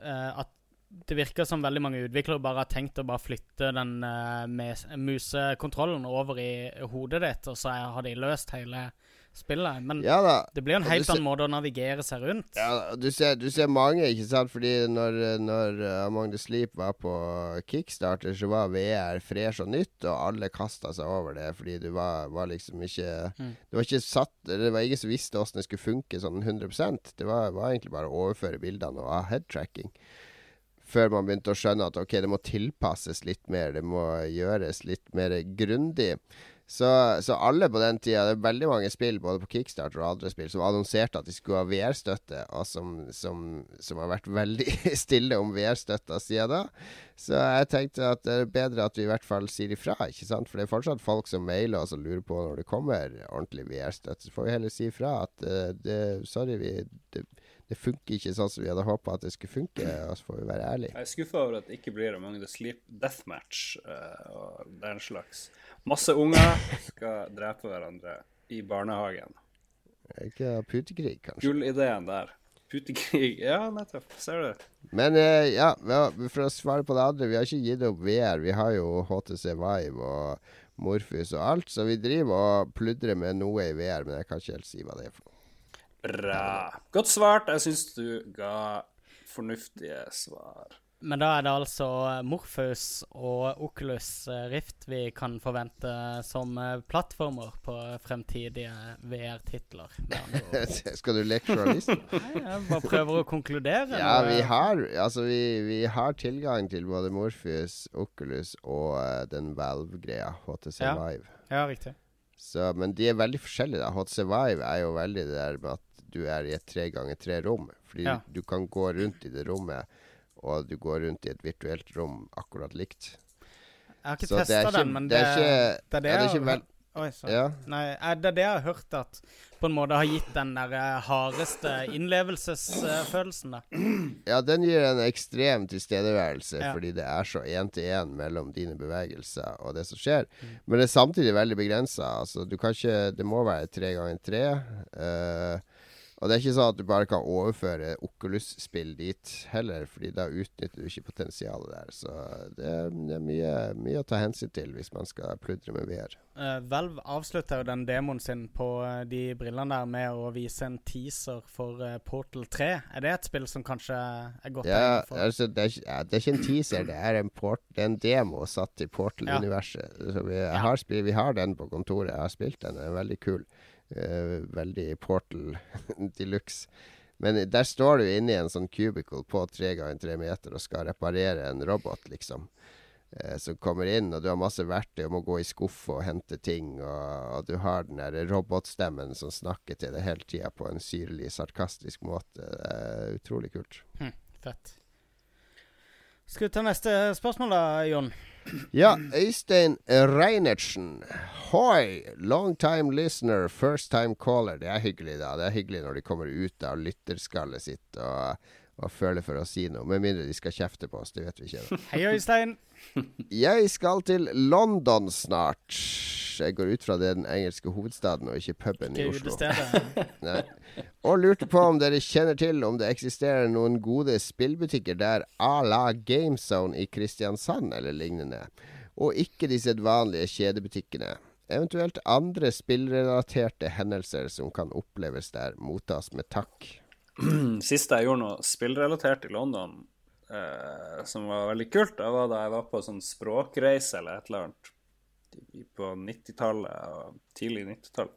eh, at det virker som veldig mange utviklere bare har tenkt å bare flytte den uh, musekontrollen over i hodet ditt, og så har de løst hele spillet. Men Ja det blir jo en helt annen måte å navigere seg rundt. Ja, du ser, du ser mange, ikke sant? Fordi når, når uh, Among the Sleep var på kickstarter, så var VR fresh og nytt, og alle kasta seg over det fordi du var, var liksom ikke Det var ikke satt Det var ingen som visste åssen det skulle funke sånn 100% Det var, var egentlig bare å overføre bildene og ha headtracking. Før man begynte å skjønne at ok, det må tilpasses litt mer, det må gjøres litt mer grundig. Så, så alle på den tida Det er veldig mange spill både på Kickstarter og andre spill som annonserte at de skulle ha VR-støtte, og som, som, som har vært veldig stille om VR-støtta siden da. Så jeg tenkte at det er bedre at vi i hvert fall sier ifra, ikke sant? For det er fortsatt folk som mailer oss og lurer på når det kommer ordentlig VR-støtte. Så får vi heller si ifra at uh, det, sorry, vi, det, det funker ikke sånn som vi hadde håpa at det skulle funke, og så får vi være ærlige. Jeg er skuffa over at det ikke blir Among the Sleep Deathmatch uh, og den slags. Masse unger skal drepe hverandre i barnehagen. Ikke putekrig, kanskje. Gullideen der. Putekrig. Ja, nettopp. Ser du. Men uh, ja, for å svare på det andre, vi har ikke gitt opp VR. Vi har jo HTC Vive og Morfus og alt, så vi driver og pludrer med noe i VR, men jeg kan ikke helt si hva det er for. Bra. Godt svart. Jeg syns du ga fornuftige svar. Men da er det altså Morpheus og Oculus eh, Rift vi kan forvente som eh, plattformer på fremtidige VR-titler. Skal du leke journalist? Nei, Jeg bare prøver å konkludere. Ja, vi har, altså, vi, vi har tilgang til både Morpheus, Oculus og uh, den Valve-greia, HTC Ja. Vive. Ja, riktig. Så, men de er veldig forskjellige. da HTC Vive er jo veldig det der med at du er i et tre ganger tre rom. Fordi Ja. du kan gå rundt i det rommet, og du går rundt i et virtuelt rom akkurat likt. Jeg har ikke testa den, men det er ikke- det er ikke Oi. Ja. Nei, det er det jeg har hørt at på en måte har gitt den der eh, hardeste innlevelsesfølelsen, da. Ja, den gir en ekstrem tilstedeværelse, Ja. fordi det er så én-til-én mellom dine bevegelser og det som skjer. Mm. Men det er samtidig veldig begrensa. Altså, du kan ikke Det må være tre ganger tre. eh, og det er ikke sånn at du bare kan overføre Oculus-spill dit heller, fordi da utnytter du ikke potensialet der. Så det er, det er mye, mye å ta hensyn til hvis man skal pludre med VR. Uh, Valve avslutter jo den demoen sin på eh, de brillene der med å vise en teaser for uh, Portal 3. Er det et spill som kanskje er godt Ja, for altså, det, er, ja, det er ikke en teaser, det er en, port, det er en demo satt i Portal-universet. Ja. vi, ja. vi har den på kontoret, jeg har spilt den, den er veldig kul. Eh, veldig Portal de luxe. Men der står du inne i en sånn cubicle på tre ganger tre meter og skal reparere en robot, liksom. Uh, som kommer inn, og du har masse verktøy og må gå i skuff og hente ting. Og, og du har den der robotstemmen som snakker til deg hele tida på en syrlig, sarkastisk måte. Det er utrolig kult. Hm, fett. Skal vi ta neste spørsmål, da, Jon? Ja, Øystein Reinertsen. Hoi! Long time listener, first time caller. Det er hyggelig, da. Det er hyggelig når de kommer ut av lytterskallet sitt og, og føler for å si noe. Med mindre de skal kjefte på oss. Det vet vi ikke. Hei, Øystein. Jeg skal til London snart. Jeg går ut fra det er den engelske hovedstaden og ikke puben i Ikke Oslo. utestedet. Nei. Og lurte på om dere kjenner til om det eksisterer noen gode spillbutikker der à la GameZone i Kristiansand eller lignende, og ikke de sedvanlige kjedebutikkene. Eventuelt andre spillrelaterte hendelser som kan oppleves der, mottas med takk. Siste jeg gjorde noe spillrelatert i London, eh, som var veldig kult, det var da jeg var på sånn språkreise eller et eller annet på 90-tallet og tidlig 90-tall.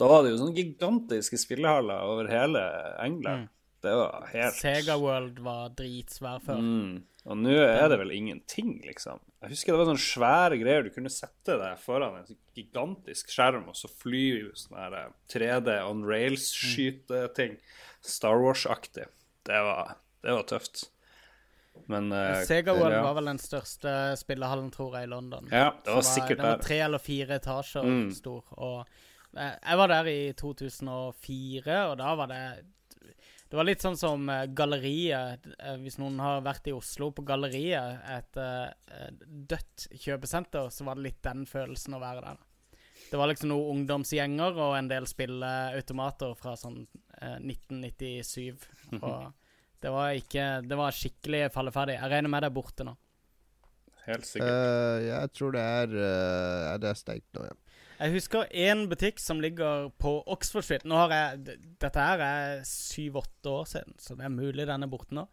Da var det jo sånne gigantiske spillehaller over hele England. Det var helt Sega World var dritsvær før. Mm. Og nå er det vel ingenting, liksom. Jeg husker det var sånne svære greier. Du kunne sette deg foran en sånn gigantisk skjerm, og så fly sånn eh, 3D on rails-skyteting. Star Wars-aktig. Det var, det var tøft. Men uh, Sega World ja. var vel den største spillehallen, tror jeg, i London. Ja, det var var sikkert Den var tre eller fire etasjer Mm. stor. Og eh, jeg var der i 2004, og da var det Det var litt sånn som eh, Galleriet. Hvis noen har vært i Oslo på Galleriet, et dødt kjøpesenter, så var det litt den følelsen å være der. Det var liksom noen ungdomsgjenger og en del spilleautomater fra sånn eh, 1997. Og det var ikke Det var skikkelig falleferdig. Jeg regner med det er borte nå. Helt sikkert. Uh, jeg tror det er uh, Det er stengt nå, ja. Jeg husker én butikk som ligger på Oxford Street. Nå har jeg, Dette her er syv-åtte år siden, så det er mulig den er borte nå.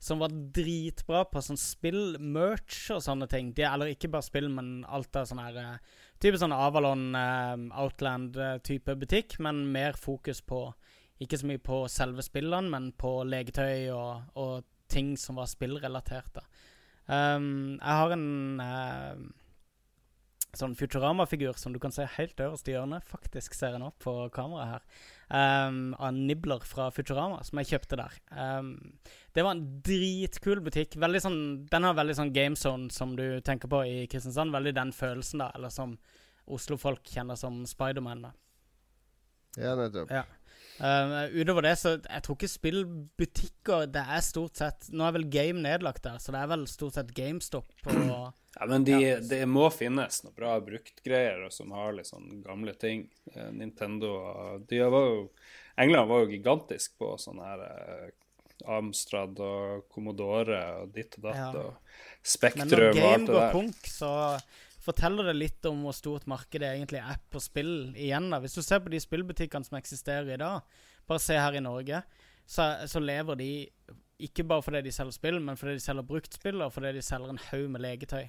Som var dritbra på sånn spill, merch og sånne ting. De, eller ikke bare spill, men alt av sånn her eh, Type sånn Avalon, eh, Outland-type butikk, men mer fokus på Ikke så mye på selve spillene, men på leketøy og, og ting som var spillrelatert. Um, jeg har en eh, sånn Futurama-figur som du kan se helt øverst i hjørnet. Faktisk ser en opp på kameraet her. Um, av Nibler fra Futurama, som jeg kjøpte der. Um, det var en dritkul butikk. Veldig sånn, den har veldig sånn gamezone som du tenker på i Kristiansand. Veldig den følelsen, da. Eller som Oslo-folk kjenner som Spiderman. da. Ja, nettopp. Ja. Um, utover det, så jeg tror ikke spillbutikker Det er stort sett Nå er vel Game nedlagt der, så det er vel stort sett GameStop og Ja, men de, det må finnes noe bra bruktgreier som har litt sånn gamle ting. Eh, Nintendo de var jo England var jo gigantisk på sånne her eh, Amstrad og Commodore og ditt og datt Ja. og Men Spektrum når og alt game går punk, så forteller det litt om hvor stort markedet egentlig er på spill igjen. da. Hvis du ser på de spillbutikkene som eksisterer i dag, bare se her i Norge, så, så lever de ikke bare fordi de selger spill, men fordi de selger bruktspill, og fordi de selger en haug med legetøy.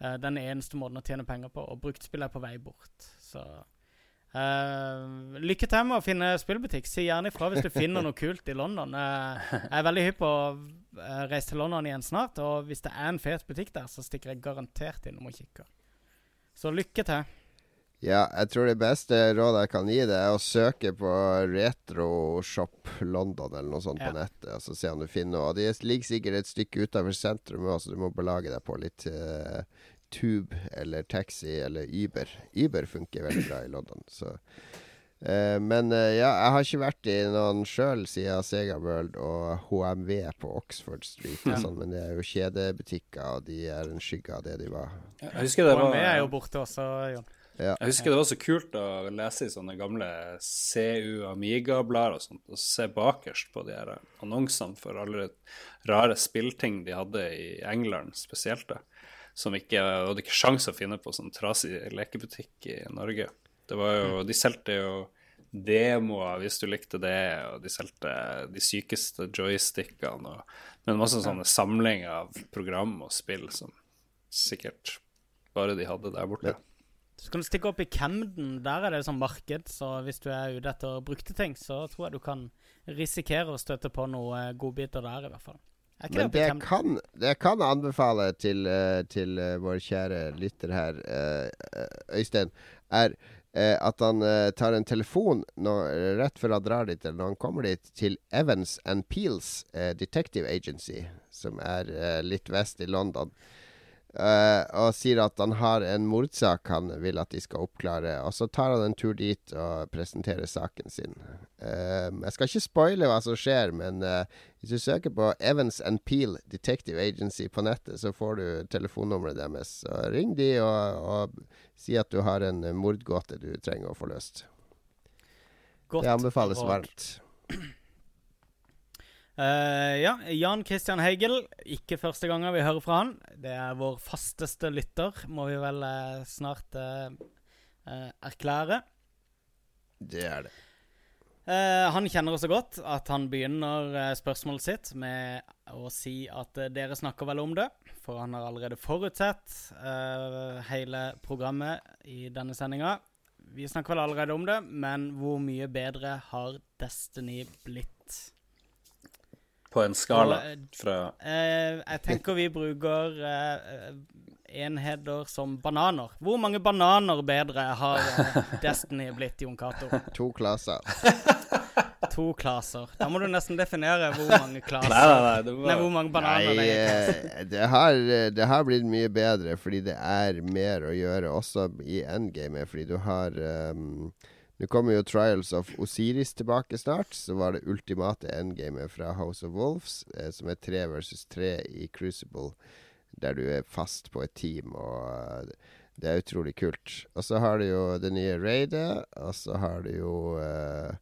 Uh, den eneste måten å tjene penger på, og bruktspill er på vei bort. Så Uh, lykke til med å finne spillbutikk. Si gjerne ifra hvis du finner noe kult i London. Uh, jeg er veldig hypp på å reise til London igjen snart, og hvis det er en fet butikk der, så stikker jeg garantert innom og kikker. Så lykke til. Ja, jeg tror det beste rådet jeg kan gi deg, er å søke på Retroshop London eller noe sånt Ja. på nettet. Og så se om du finner noe. De ligger sikkert et stykke utenfor sentrum òg, så du må belage deg på litt uh, Tube eller taxi eller Uber. Uber funker veldig bra i London. Så. Eh, men uh, ja, jeg har ikke vært i noen sjøl siden Sega World og HMV på Oxford Street. Og sånn, men det er jo kjedebutikker, og de er en skygge av det de var. Jeg husker det var, HMV er jo borte også, Jon. jeg husker det var så kult å lese i sånne gamle CU Amiga-blader og sånt, og se bakerst på de her annonsene for alle rare spillting de hadde i England spesielt, da. Som ikke hadde ikke sjans å finne på sånn trasig lekebutikk i Norge. Det var jo, De solgte jo demoer hvis du likte det, og de solgte de sykeste joystickene, og, men masse sånne samlinger av program og spill som sikkert bare de hadde der borte. Så kan du stikke opp i Camden. Der er det sånn marked, så hvis du er ute etter brukte ting, så tror jeg du kan risikere å støte på noen godbiter der, i hvert fall. Jeg Men det jeg kan, det jeg kan anbefale til, eh, til eh, vår kjære lytter her, eh, eh, Øystein, er eh, at han eh, tar en telefon nå, eh, rett før han drar dit, eller når han kommer dit, til Evans and Peels eh, Detective Agency, som er eh, litt vest i London. Eh, og sier at han har en mordsak han vil at de skal oppklare. Og så tar han en tur dit og presenterer saken sin. Eh, jeg skal ikke spoile hva som skjer, men hvis du søker på Evans and Peel Detective Agency på nettet, så får du telefonnummeret deres. Så ring de og, og si at du har en eh, mordgåte du trenger å få løst. Godt Det anbefales varmt. Uh, ja, Jan Christian Heigel. Ikke første gangen vi hører fra han. Det er vår fasteste lytter, må vi vel uh, snart uh, erklære. Det er det. Eh, han kjenner oss så godt at han begynner eh, spørsmålet sitt med å si at eh, dere snakker vel om det. For han har allerede forutsett uh, hele programmet i denne sendinga. Vi snakker vel allerede om det, men hvor mye bedre har Destiny blitt? På en skala fra Eh, jeg tenker vi bruker enheter som bananer. Hvor mange bananer bedre har eh, Destiny blitt, Jon Cato? To klasser. To klasser. Da må du nesten definere hvor mange klasser Nei, nei, nei. Det Nei, hvor mange bananer Nei, det er. eh, det har, det har blitt mye bedre fordi det er mer å gjøre også i endgamet. Fordi du har um, Nå kommer jo Trials of Osiris tilbake snart. Så var det ultimate endgamet fra House of Wolves, eh, som er tre versus tre i Crucible. Der du er fast på et team, og eh, det er utrolig kult. Og så har du jo det nye raidet, og så har du jo uh,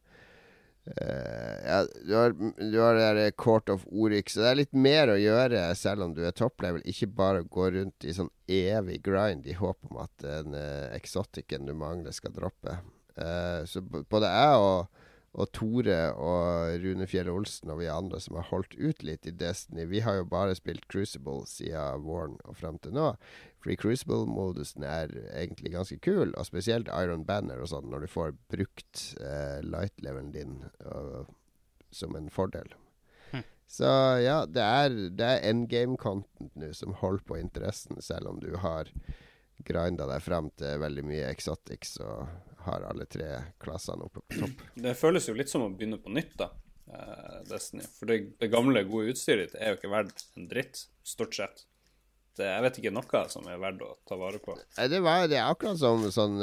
uh, ja, du har, du har det der Court of Oryx, så det er litt mer å gjøre selv om du er topplevel. Ikke bare gå rundt i sånn evig grind i håp om at den uh, exoticen du mangler, skal droppe. Uh, så både jeg og, og Tore og Rune Fjell Olsen og vi andre som har holdt ut litt i Destiny, vi har jo bare spilt Crucible siden våren og frem til nå. Fordi Crucible-modusen er egentlig ganske kul, og spesielt Iron Banner og sånn, når du får brukt eh, light-levelen din og, som en fordel. Hm. Så ja, det er, det er endgame-content nå som holder på interessen, selv om du har grinda deg frem til veldig mye exotics og har alle tre klassene oppe på topp. Det føles jo litt som å begynne på nytt, da, eh, Destiny. For det, det gamle, gode utstyret ditt er jo ikke verdt en dritt, stort sett. Det, jeg vet ikke noe som er verdt å ta vare på. Det, var, det er akkurat som, sånn,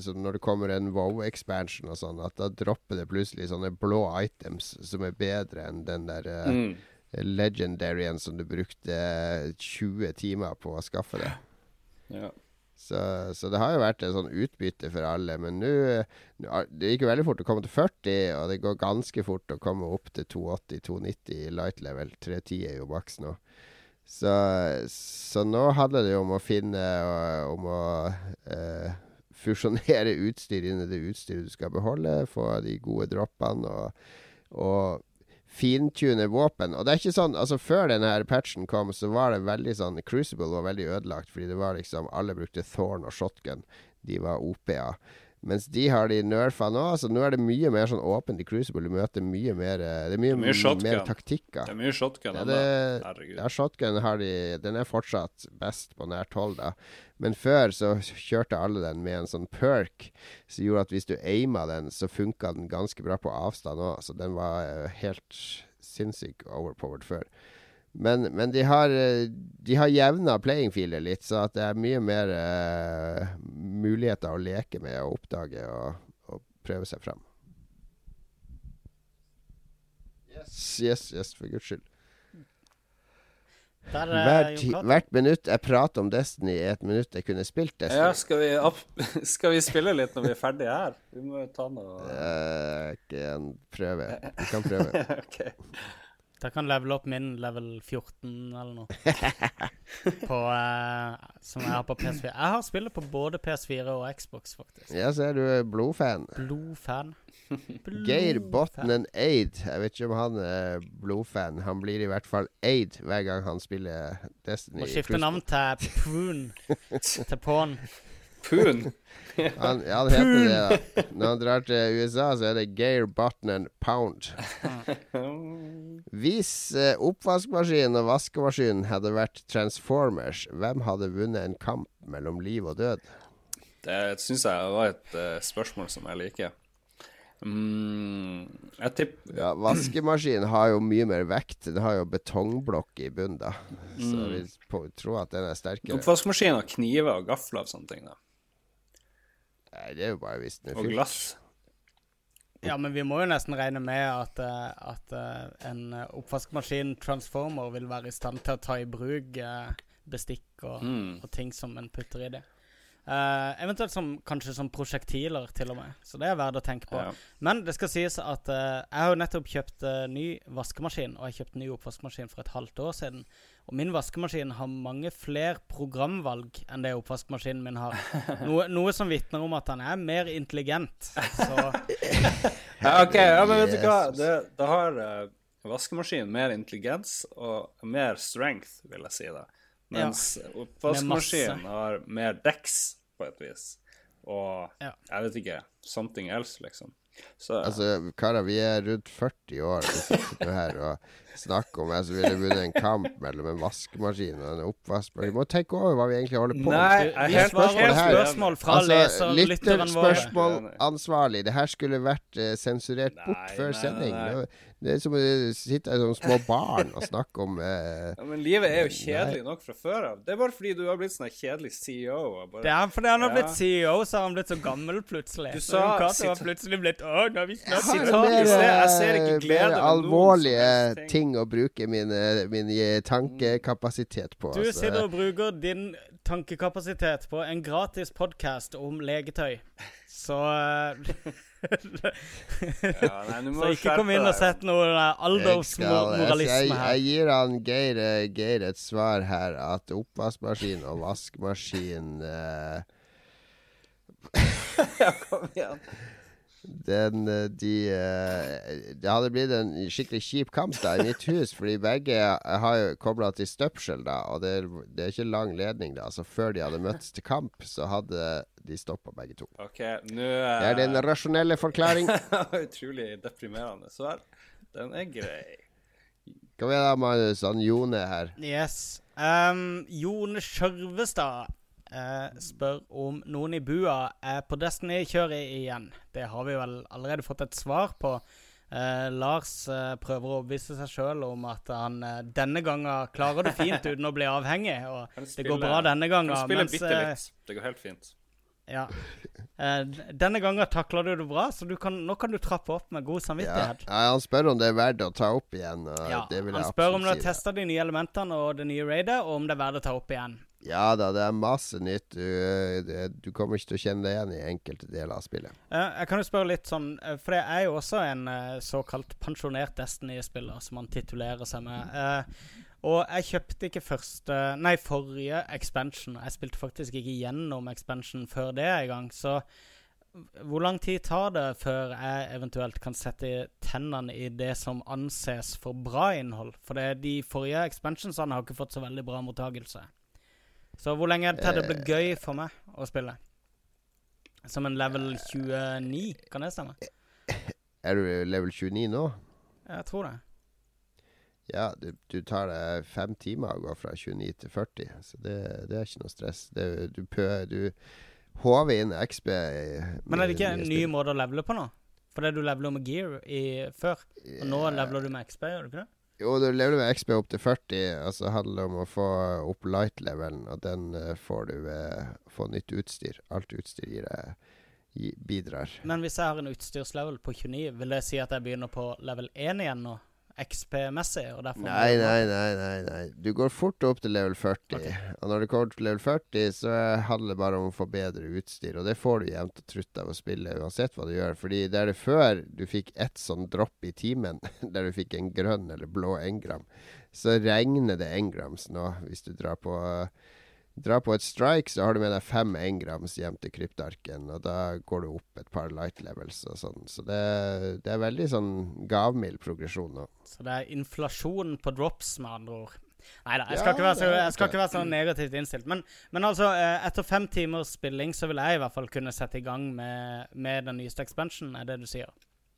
som når det kommer en WoW-expansion og sånn, at da dropper det plutselig sånne blå items som er bedre enn den der eh, Mm. legendaryen som du brukte 20 timer på å skaffe deg. Ja. Så, så det har jo vært en sånn utbytte for alle. Men nå Det gikk jo veldig fort å komme til 40, og det går ganske fort å komme opp til 280-290 i light level. 310 er jo maks nå. Så, så nå handler det jo om å finne og, Om å eh, fusjonere utstyr inn i det utstyret du skal beholde, få de gode droppene og, og fintune våpen. Og det er ikke sånn Altså Før denne her patchen kom, så var det veldig sånn Crucible var veldig ødelagt, fordi det var liksom Alle brukte Thorn og shotgun. De var OP-er. Mens de har de nerfa nå. Så nå er det mye mer sånn åpent i Crucible. Du møter mye mer eh, Det er mye, Det er mye mer taktikker. Det er mye shotgun. Ja, det, Herregud. ja, shotgun har de Den er fortsatt best på nært hold, da. Men før så kjørte alle den med en sånn perk som gjorde at hvis du aima den, så funka den ganske bra på avstand òg. Så den var eh, helt sinnssykt overpowered før. Men, men de har eh, De har jevna playing fieldet litt, så at det er mye mer uh, muligheter å leke med og oppdage og, og prøve seg fram. Yes, yes, yes, for guds skyld. Der er Hvert, hvert minutt jeg prater om Destiny, er et minutt jeg kunne spilt Destiny. Ja, skal vi, opp, skal vi spille litt når vi er ferdige her? Vi må jo ta noe Eh, ikke en prøve. Du kan prøve. OK. Dere kan levele opp min level 14 eller noe. på, eh, som jeg har på PS4. Jeg har spillet på både PS4 og Xbox, faktisk. Ja, så er du blodfan. Blodfan. Geir Blodfan. Botnen Aid. Jeg vet ikke om han er blodfan. Han blir i hvert fall Aid hver gang han spiller Destiny. Må skifte navn til Poon. til Pawn. Poon. Han, ja, det heter det. da Når han drar til USA, så er det Geir Botnen Pound. Hvis eh, oppvaskmaskinen og vaskemaskinen hadde vært Transformers, hvem hadde vunnet en kamp mellom liv og død? Det syns jeg var et uh, spørsmål som jeg liker. Mm, jeg tipper Ja, Vaskemaskinen har jo mye mer vekt. Den har jo betongblokk i bunnen, da. Så Mm. vi på, tror at den er sterkere. Oppvaskmaskinen og kniver og gafler og sånne ting. da Nei, det er jo bare hvis den er Og fylt. glass. Ja, men vi må jo nesten regne med at, eh, at eh, en eh, oppvaskmaskin transformer vil være i stand til å ta i bruk bestikk og, Mm. og ting som en putter i det. Uh, eventuelt som, kanskje som prosjektiler, til og med. Så det er verdt å tenke på. Ja. Men det skal sies at uh, jeg har jo nettopp kjøpt uh, ny vaskemaskin, og jeg kjøpte ny oppvaskmaskin for et halvt år siden. Og min vaskemaskin har mange flere programvalg enn det oppvaskmaskinen min har. Noe, noe som vitner om at han er mer intelligent. Så Ja, OK, ja, men vet du hva? Det, Det, har uh, vaskemaskinen mer intelligens og mer strength, vil jeg si. det. Mens oppvaskmaskinen har mer dex, på et vis. Og Ja. jeg vet ikke Something else, liksom. Så Altså, karer, vi er rundt 40 år, og så sitter du her og snakker om jeg som ville vunnet en kamp mellom en vaskemaskin og en oppvaskmaskin. Vi må tenke over hva vi egentlig holder på med. Nei, vi, helt, svarer spørsmål fra Altså, leser, lytteren vår. lytterspørsmål ansvarlig. Det her skulle vært uh, sensurert bort Nei, før nei, sending. nei. Det- er som å sitte som små barn og snakke om uh, ja, Men livet er jo kjedelig nok fra før av. Det er bare fordi du har blitt sånn kjedelig CEO. Bare, Det er fordi han har Ja. blitt CEO, så har han blitt så gammel plutselig. Du sa- Cato har plutselig blitt Å, nå har vi snart sted. Jeg ser ikke eh, glede med ved noen alvorlige ting. Ting å bruke min, eh, min eh, tankekapasitet på. Du altså. sitter og bruker din tankekapasitet på en gratis podkast om legetøy. Så eh, Ja, nei, Så ikke kom inn og sett noe aldersmoralisme her. jeg gir han Geir, Geir et svar her, at oppvaskmaskin og vaskemaskin uh... ja, kom igjen. Den eh, de eh, Det hadde blitt en skikkelig kjip kamp da i mitt hus, fordi begge har jo kobla til støpsel, da, og det, det er ikke lang ledning, da. Så før de hadde møttes til kamp, så hadde de stoppa begge to. Okay, nå Det er den rasjonelle forklaring. Utrolig deprimerende svar. Den er grei. Kom igjen da, Magnus. Han Jone her. Yes. Um, Jone Skjørvestad eh, spør om noen i bua er på Destiny-kjøret igjen. Det har vi vel allerede fått et svar på. Eh, Lars eh, prøver å overbevise seg sjøl om at han eh, denne gangen klarer det fint uten å bli avhengig. Og spille, det går bra denne gangen. Kan spille mens, bitte eh, litt. Det går helt fint. Ja. Eh, denne gangen takler du det bra, så du kan, nå kan du trappe opp med god samvittighet. ja, Han spør om det er verdt å ta opp igjen. Og Ja, det vil han spør om du har testa de nye elementene og det nye raidet, og om det er verdt å ta opp igjen. Ja da, det er masse nytt. Du, du kommer ikke til å kjenne deg igjen i enkelte deler av spillet. Eh, jeg kan jo spørre litt sånn, eh, for det er jo også en eh, såkalt pensjonert Destiny-spiller, som man titulerer seg med. Og jeg kjøpte ikke første Nei, forrige expansion. Jeg spilte faktisk ikke gjennom expansion før det engang. Så hvor lang tid tar det før jeg eventuelt kan sette tennene i det som anses for bra innhold? For de forrige expansionsene har ikke fått så veldig bra mottagelse. Så hvor lenge er det det blir gøy for meg å spille? Som en level 29, kan det stemme? Er du level 29 nå? Jeg tror det. Ja, du, du tar deg fem timer å gå fra 29 til 40, så det, det er ikke noe stress. Det, du pø, du håver inn XB Men er det ikke en ny måte å levele på nå? Fordi du leveler med gear i, før, og nå leveler du med XP, gjør du ikke det? Jo, du leveler med XB opp til 40, og så handler det om å få opp light-levelen, og den eh, får du ved å få nytt utstyr. Alt utstyr gir deg bidrar. Men hvis jeg har en utstyrslevel på 29, vil det si at jeg begynner på level 1 igjen nå? XP-messig? og derfor Nei, nei, nei, nei, nei. Du går fort opp til level 40. Okay. Og når du kommer til level 40, så handler det bare om å få bedre utstyr. Og det får du jevnt og trutt av å spille, uansett hva du gjør. Fordi der det før du fikk ett sånn dropp i timen, der du fikk en grønn eller blå engram, så regner det engrams nå hvis du drar på Drar på et strike, så har du med deg fem engrams hjem til kryptarken, og da går du opp et par light levels og sånn. Så det, det er veldig sånn gavmild progresjon nå. Så det er inflasjon på drops, med andre ord. Nei da, jeg Ja, skal ikke være så, jeg skal ikke være så negativt innstilt. Men, men altså, eh, etter fem timers spilling så vil jeg i hvert fall kunne sette i gang med, med den nyeste expansionen, er det du sier?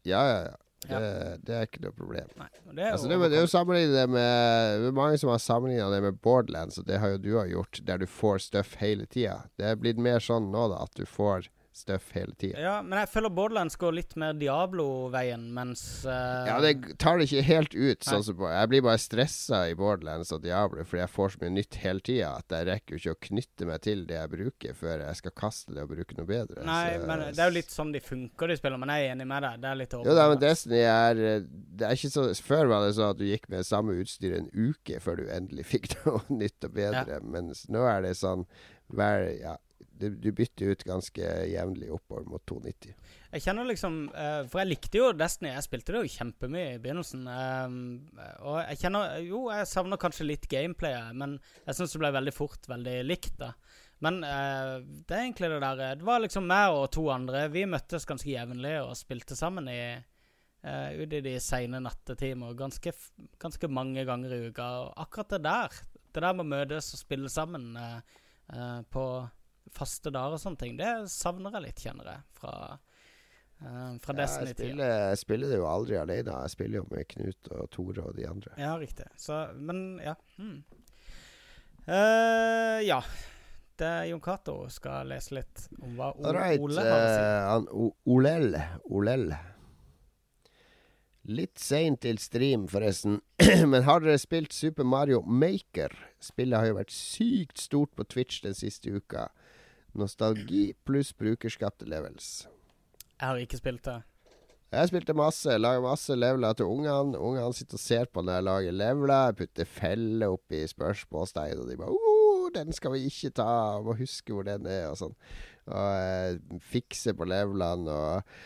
Ja, ja, ja. Ja. Det, det er ikke noe problem. Nei, det er Altså, det, det er jo sammenlignet det med Det er mange som har sammenligna det med Borderlands, og det har jo du har gjort, der du får stuff hele tida. Det er blitt mer sånn nå, da, at du får stuff hele tida. Ja, men jeg føler Borderlands går litt mer Diablo-veien, mens uh... Ja, det tar det ikke helt ut. Sånn som på, jeg blir bare stressa i Borderlands og Diablo fordi jeg får så mye nytt hele tida at jeg rekker jo ikke å knytte meg til det jeg bruker, før jeg skal kaste det og bruke noe bedre. Nei, Så- men det er jo litt sånn de funker, de spiller, Men jeg er enig med deg. Det er litt Jo da, men. Destiny er eh, Det er ikke så Før var det sånn at du gikk med samme utstyr en uke før du endelig fikk noe nytt og bedre. Mens nå er det sånn hver Ja, du, du bytter ut ganske jevnlig oppover mot 290. Jeg kjenner liksom eh, For jeg likte jo Destiny. Jeg spilte det jo kjempemye i begynnelsen. ehm, og jeg kjenner Jo, jeg savner kanskje litt gameplayet, men jeg syns det ble veldig fort veldig likt, da. Men eh, det er egentlig det der Det var liksom meg og to andre. Vi møttes ganske jevnlig og spilte sammen i eh, ute i de seine nattetimer ganske, ganske mange ganger i uka. Og akkurat det der, det der med å møtes og spille sammen eh, eh, på faste dager og sånne ting, det savner jeg litt, kjenner jeg, fra, uh, fra Ja, jeg, Destiny-tida. spiller, jeg spiller det jo aldri alene. Jeg spiller jo med Knut og Tore og de andre. Ja, riktig. Så, men ja. Hmm. Uh, ja. Det Jon Cato skal lese litt om hva o right. Ole har å si. eh, Olel. Olel. Litt seint til stream, forresten. Men har dere spilt Super Mario Maker? Spillet har jo vært sykt stort på Twitch den siste uka. Nostalgi pluss brukerskapte levels. Jeg har ikke spilt det. Jeg spilte masse, lager masse leveler til ungene. Ungene sitter og ser på når jeg lager leveler. Jeg putter feller oppi spørsmålstegn, og de bare oh, 'Den skal vi ikke ta, må huske hvor den er', og sånn. Og jeg fikser på levelene og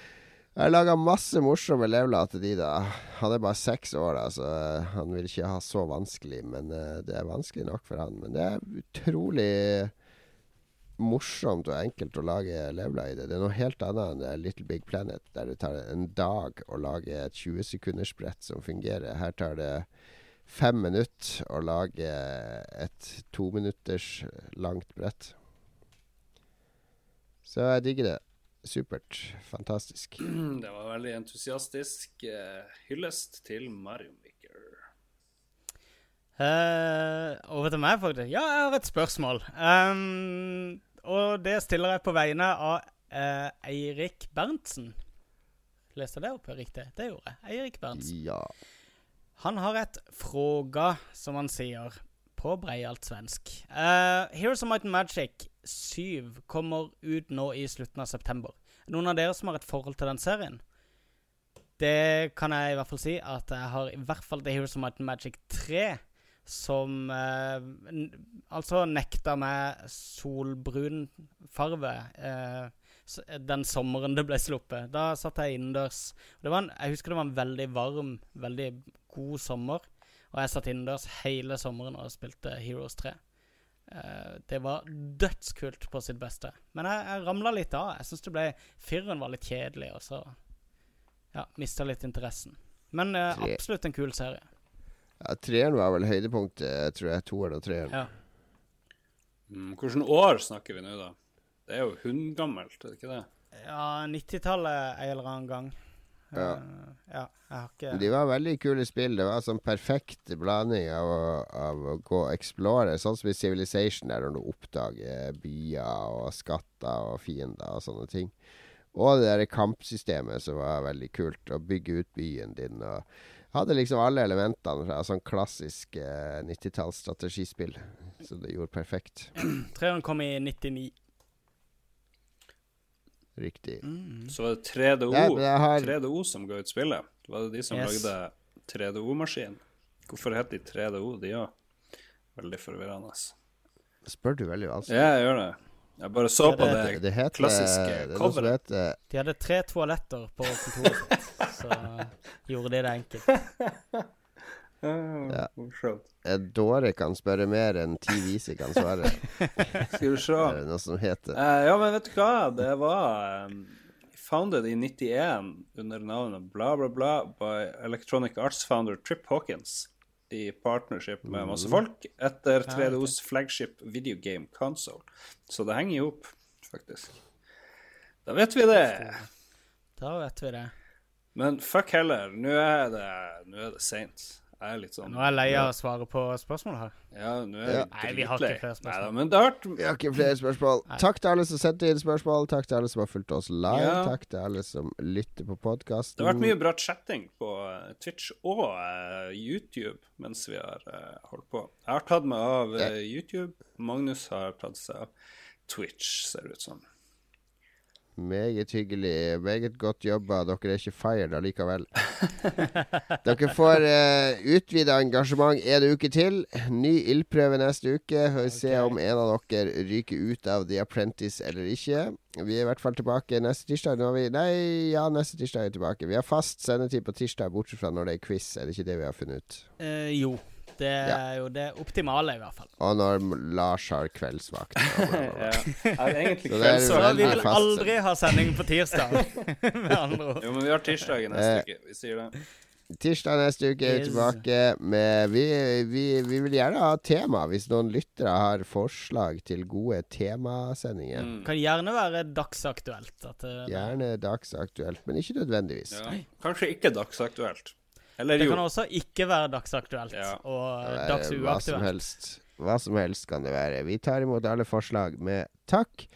Jeg laga masse morsomme leveler til de, da. Han er bare seks år, da, så han vil ikke ha så vanskelig. Men eh, det er vanskelig nok for han. Men det er utrolig morsomt og enkelt å lage leveler i det. Det er noe helt annet enn Little Big Planet, der det tar en dag å lage et 20 sekunders brett som fungerer. Her tar det fem minutter å lage et to minutters langt brett. Så jeg digger det. Supert. Fantastisk. Det var veldig entusiastisk eh, hyllest til Mario Maker. Uh, over til meg, faktisk. Ja, jeg har et spørsmål. Ehm, og det stiller jeg på vegne av eh, Eirik Berntsen. Leste jeg det opp riktig? Det gjorde jeg. Eirik Berntsen. Ja. Han har et fråga, som han sier, på breialt svensk. Uh, Heroes of Might and Magic 7 kommer ut nå i slutten av september. Er Noen av dere som har et forhold til den serien? Det kan jeg i hvert fall si, at jeg har i hvert fall The Heroes of Might and Magic 3, som eh, altså nekta meg solbrun farve eh, den sommeren det ble sluppet. Da satt jeg innendørs. Det var en, jeg husker det var en veldig varm, veldig god sommer. Og jeg satt innendørs hele sommeren og spilte Heroes 3. Eh, det var dødskult på sitt beste. Men jeg, jeg ramla litt av. Jeg syns det ble Fireren var litt kjedelig, og så ja, mista litt interessen. Men eh, absolutt en kul serie. Ja treeren var vel høydepunktet, tror jeg. Toeren og treeren. Ja. Mm, Hvilket år snakker vi nå, da? Det er jo hundgammelt, er det ikke det? Ja, 90-tallet en eller annen gang. Ja. Eh, ja, jeg har ikke De var veldig kule spill. Det var sånn perfekt blanding av av å gå og explore, sånn som i Civilization, der du oppdager byer og skatter og fiender og sånne ting. Og det der kampsystemet som var veldig kult. Å bygge ut byen din. og Hadde liksom alle elementene fra sånn klassisk eh, 90-talls strategispill. Så det gjorde perfekt. Treeren kom i 99. Riktig. Så var det 3DO, Nei, har- 3DO som ga ut spillet. Var det de som Yes. lagde 3DO-maskin? Hvorfor het de 3DO, de òg? Veldig forvirrende. Spør du veldig vanskelig. Ja, jeg gjør det. Jeg bare så på Det- det, Det, det heter klassiske det er coveret. De hadde tre toaletter på kontoret så gjorde de det enkelt. Ja. Morsomt. En dåre kan spørre mer enn ti vise kan svare. Skal vi se. Det noe som heter uh, ja, men vet du hva? Det var um, founded i 91 under navnet bla, bla, bla by Electronic Arts founder Trip Hawkins i partnership med masse folk etter 3DOs flagship video game console. Så det henger jo opp, faktisk. Da vet vi det. Da vet vi det. Men fuck heller, nå er det, nå er det seint. Jeg er litt sånn Nå er jeg lei av å svare på spørsmål her. Ja, nå er Ja. Nei, vi har ikke flere spørsmål. Neida, men det har vært Vi har ikke flere spørsmål. Takk til alle som sendte inn spørsmål. Takk til alle som har fulgt oss live. Ja. Takk til alle som lytter på podkasten. Det har vært mye bra chatting på eh, Twitch og uh, YouTube mens vi har uh, holdt på. Jeg har tatt meg av uh, YouTube. Magnus har tatt seg av Twitch, ser det ut som. Meget hyggelig. Meget godt jobba. Dere er ikke fired allikevel. Dere får uh, utvida engasjement en uke til. Ny ildprøve neste uke. Vi se om en av dere ryker ut av The Apprentice eller ikke. Vi er i hvert fall tilbake neste tirsdag. Vi, nei, ja, neste tirsdag er vi tilbake. Vi har fast sendetid på tirsdag, bortsett fra når det er quiz. Er det ikke det vi har funnet ut? Eh, jo. Det er jo det optimale, i hvert fall. Og når Lars har kveldsvakt. ja. egentlig kveldsvakt. Så vi vil aldri ha sending på tirsdag, med andre ord. Jo, men vi har tirsdag i neste Eh. uke. Vi sier det. Tirsdag neste uke er vi tilbake med vi, vi, vi vil gjerne ha tema, hvis noen lyttere har forslag til gode temasendinger. Mm. Kan gjerne være dagsaktuelt. At det, Gjerne dagsaktuelt, men ikke nødvendigvis. Ja. Kanskje ikke dagsaktuelt. Eller det jo. kan også ikke være dagsaktuelt Ja. og dagsuaktuelt. Hva som helst. Hva som helst kan det være. Vi tar imot alle forslag med takk.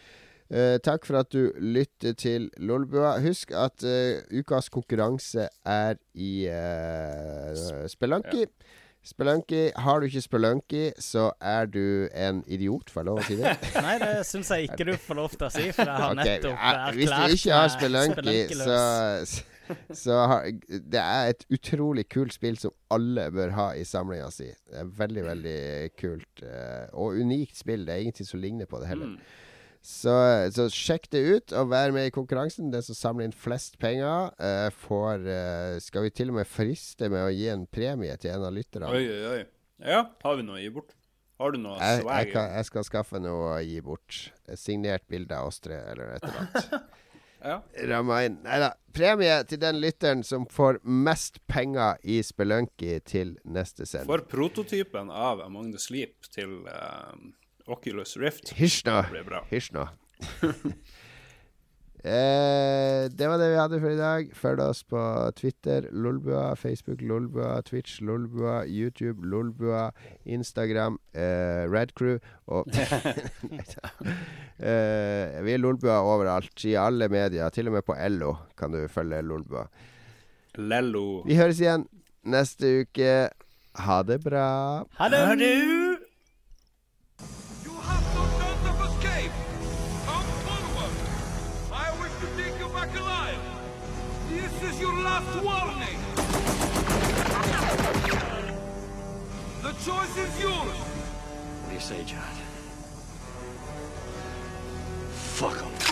Eh, takk for at du lytter til Lolbua. Husk at eh, ukas konkurranse er i eh, Spelanki. Ja. Spelunky. Har du ikke Spelunky, så er du en idiot, får jeg lov å si det? Nei, det syns jeg ikke du får lov til å si, for jeg har okay. nettopp erklært Hvis du ikke har Spelunky, så, så Det er et utrolig kult spill som alle bør ha i samlinga si. Det er veldig, veldig kult. eh, og unikt spill. Det er ingenting som ligner på det heller. Mm. Så, så sjekk det ut, og vær med i konkurransen. Den som samler inn flest penger, uh, får uh, Skal vi til og med friste med å gi en premie til en av lytterne? Oi, oi, oi. Ja, har vi noe å gi bort? Har du noe Jeg, jeg, jeg skal skaffe noe å gi bort. Signert bilde av oss tre, eller et eller annet. Ja. Ramma inn. Nei da. Premie til den lytteren som får mest penger i Spelunky til neste sending. For prototypen av Among the Sleep til eh, Oculus Rift Hysj nå. blir bra. Hysj nå. Eh, det var det vi hadde for i dag. Følg oss på Twitter, Lolbua, Facebook, Lolbua, Twitch, Lolbua, YouTube, Lolbua, Instagram, eh, Radcrew og eh, Vi er Lolbua overalt, i alle medier. Til og med på LO kan du følge Lolbua. Lello. Vi høres igjen neste uke. Ha det bra. Ha det! Choice is yours! What do you say, John? Fuck him.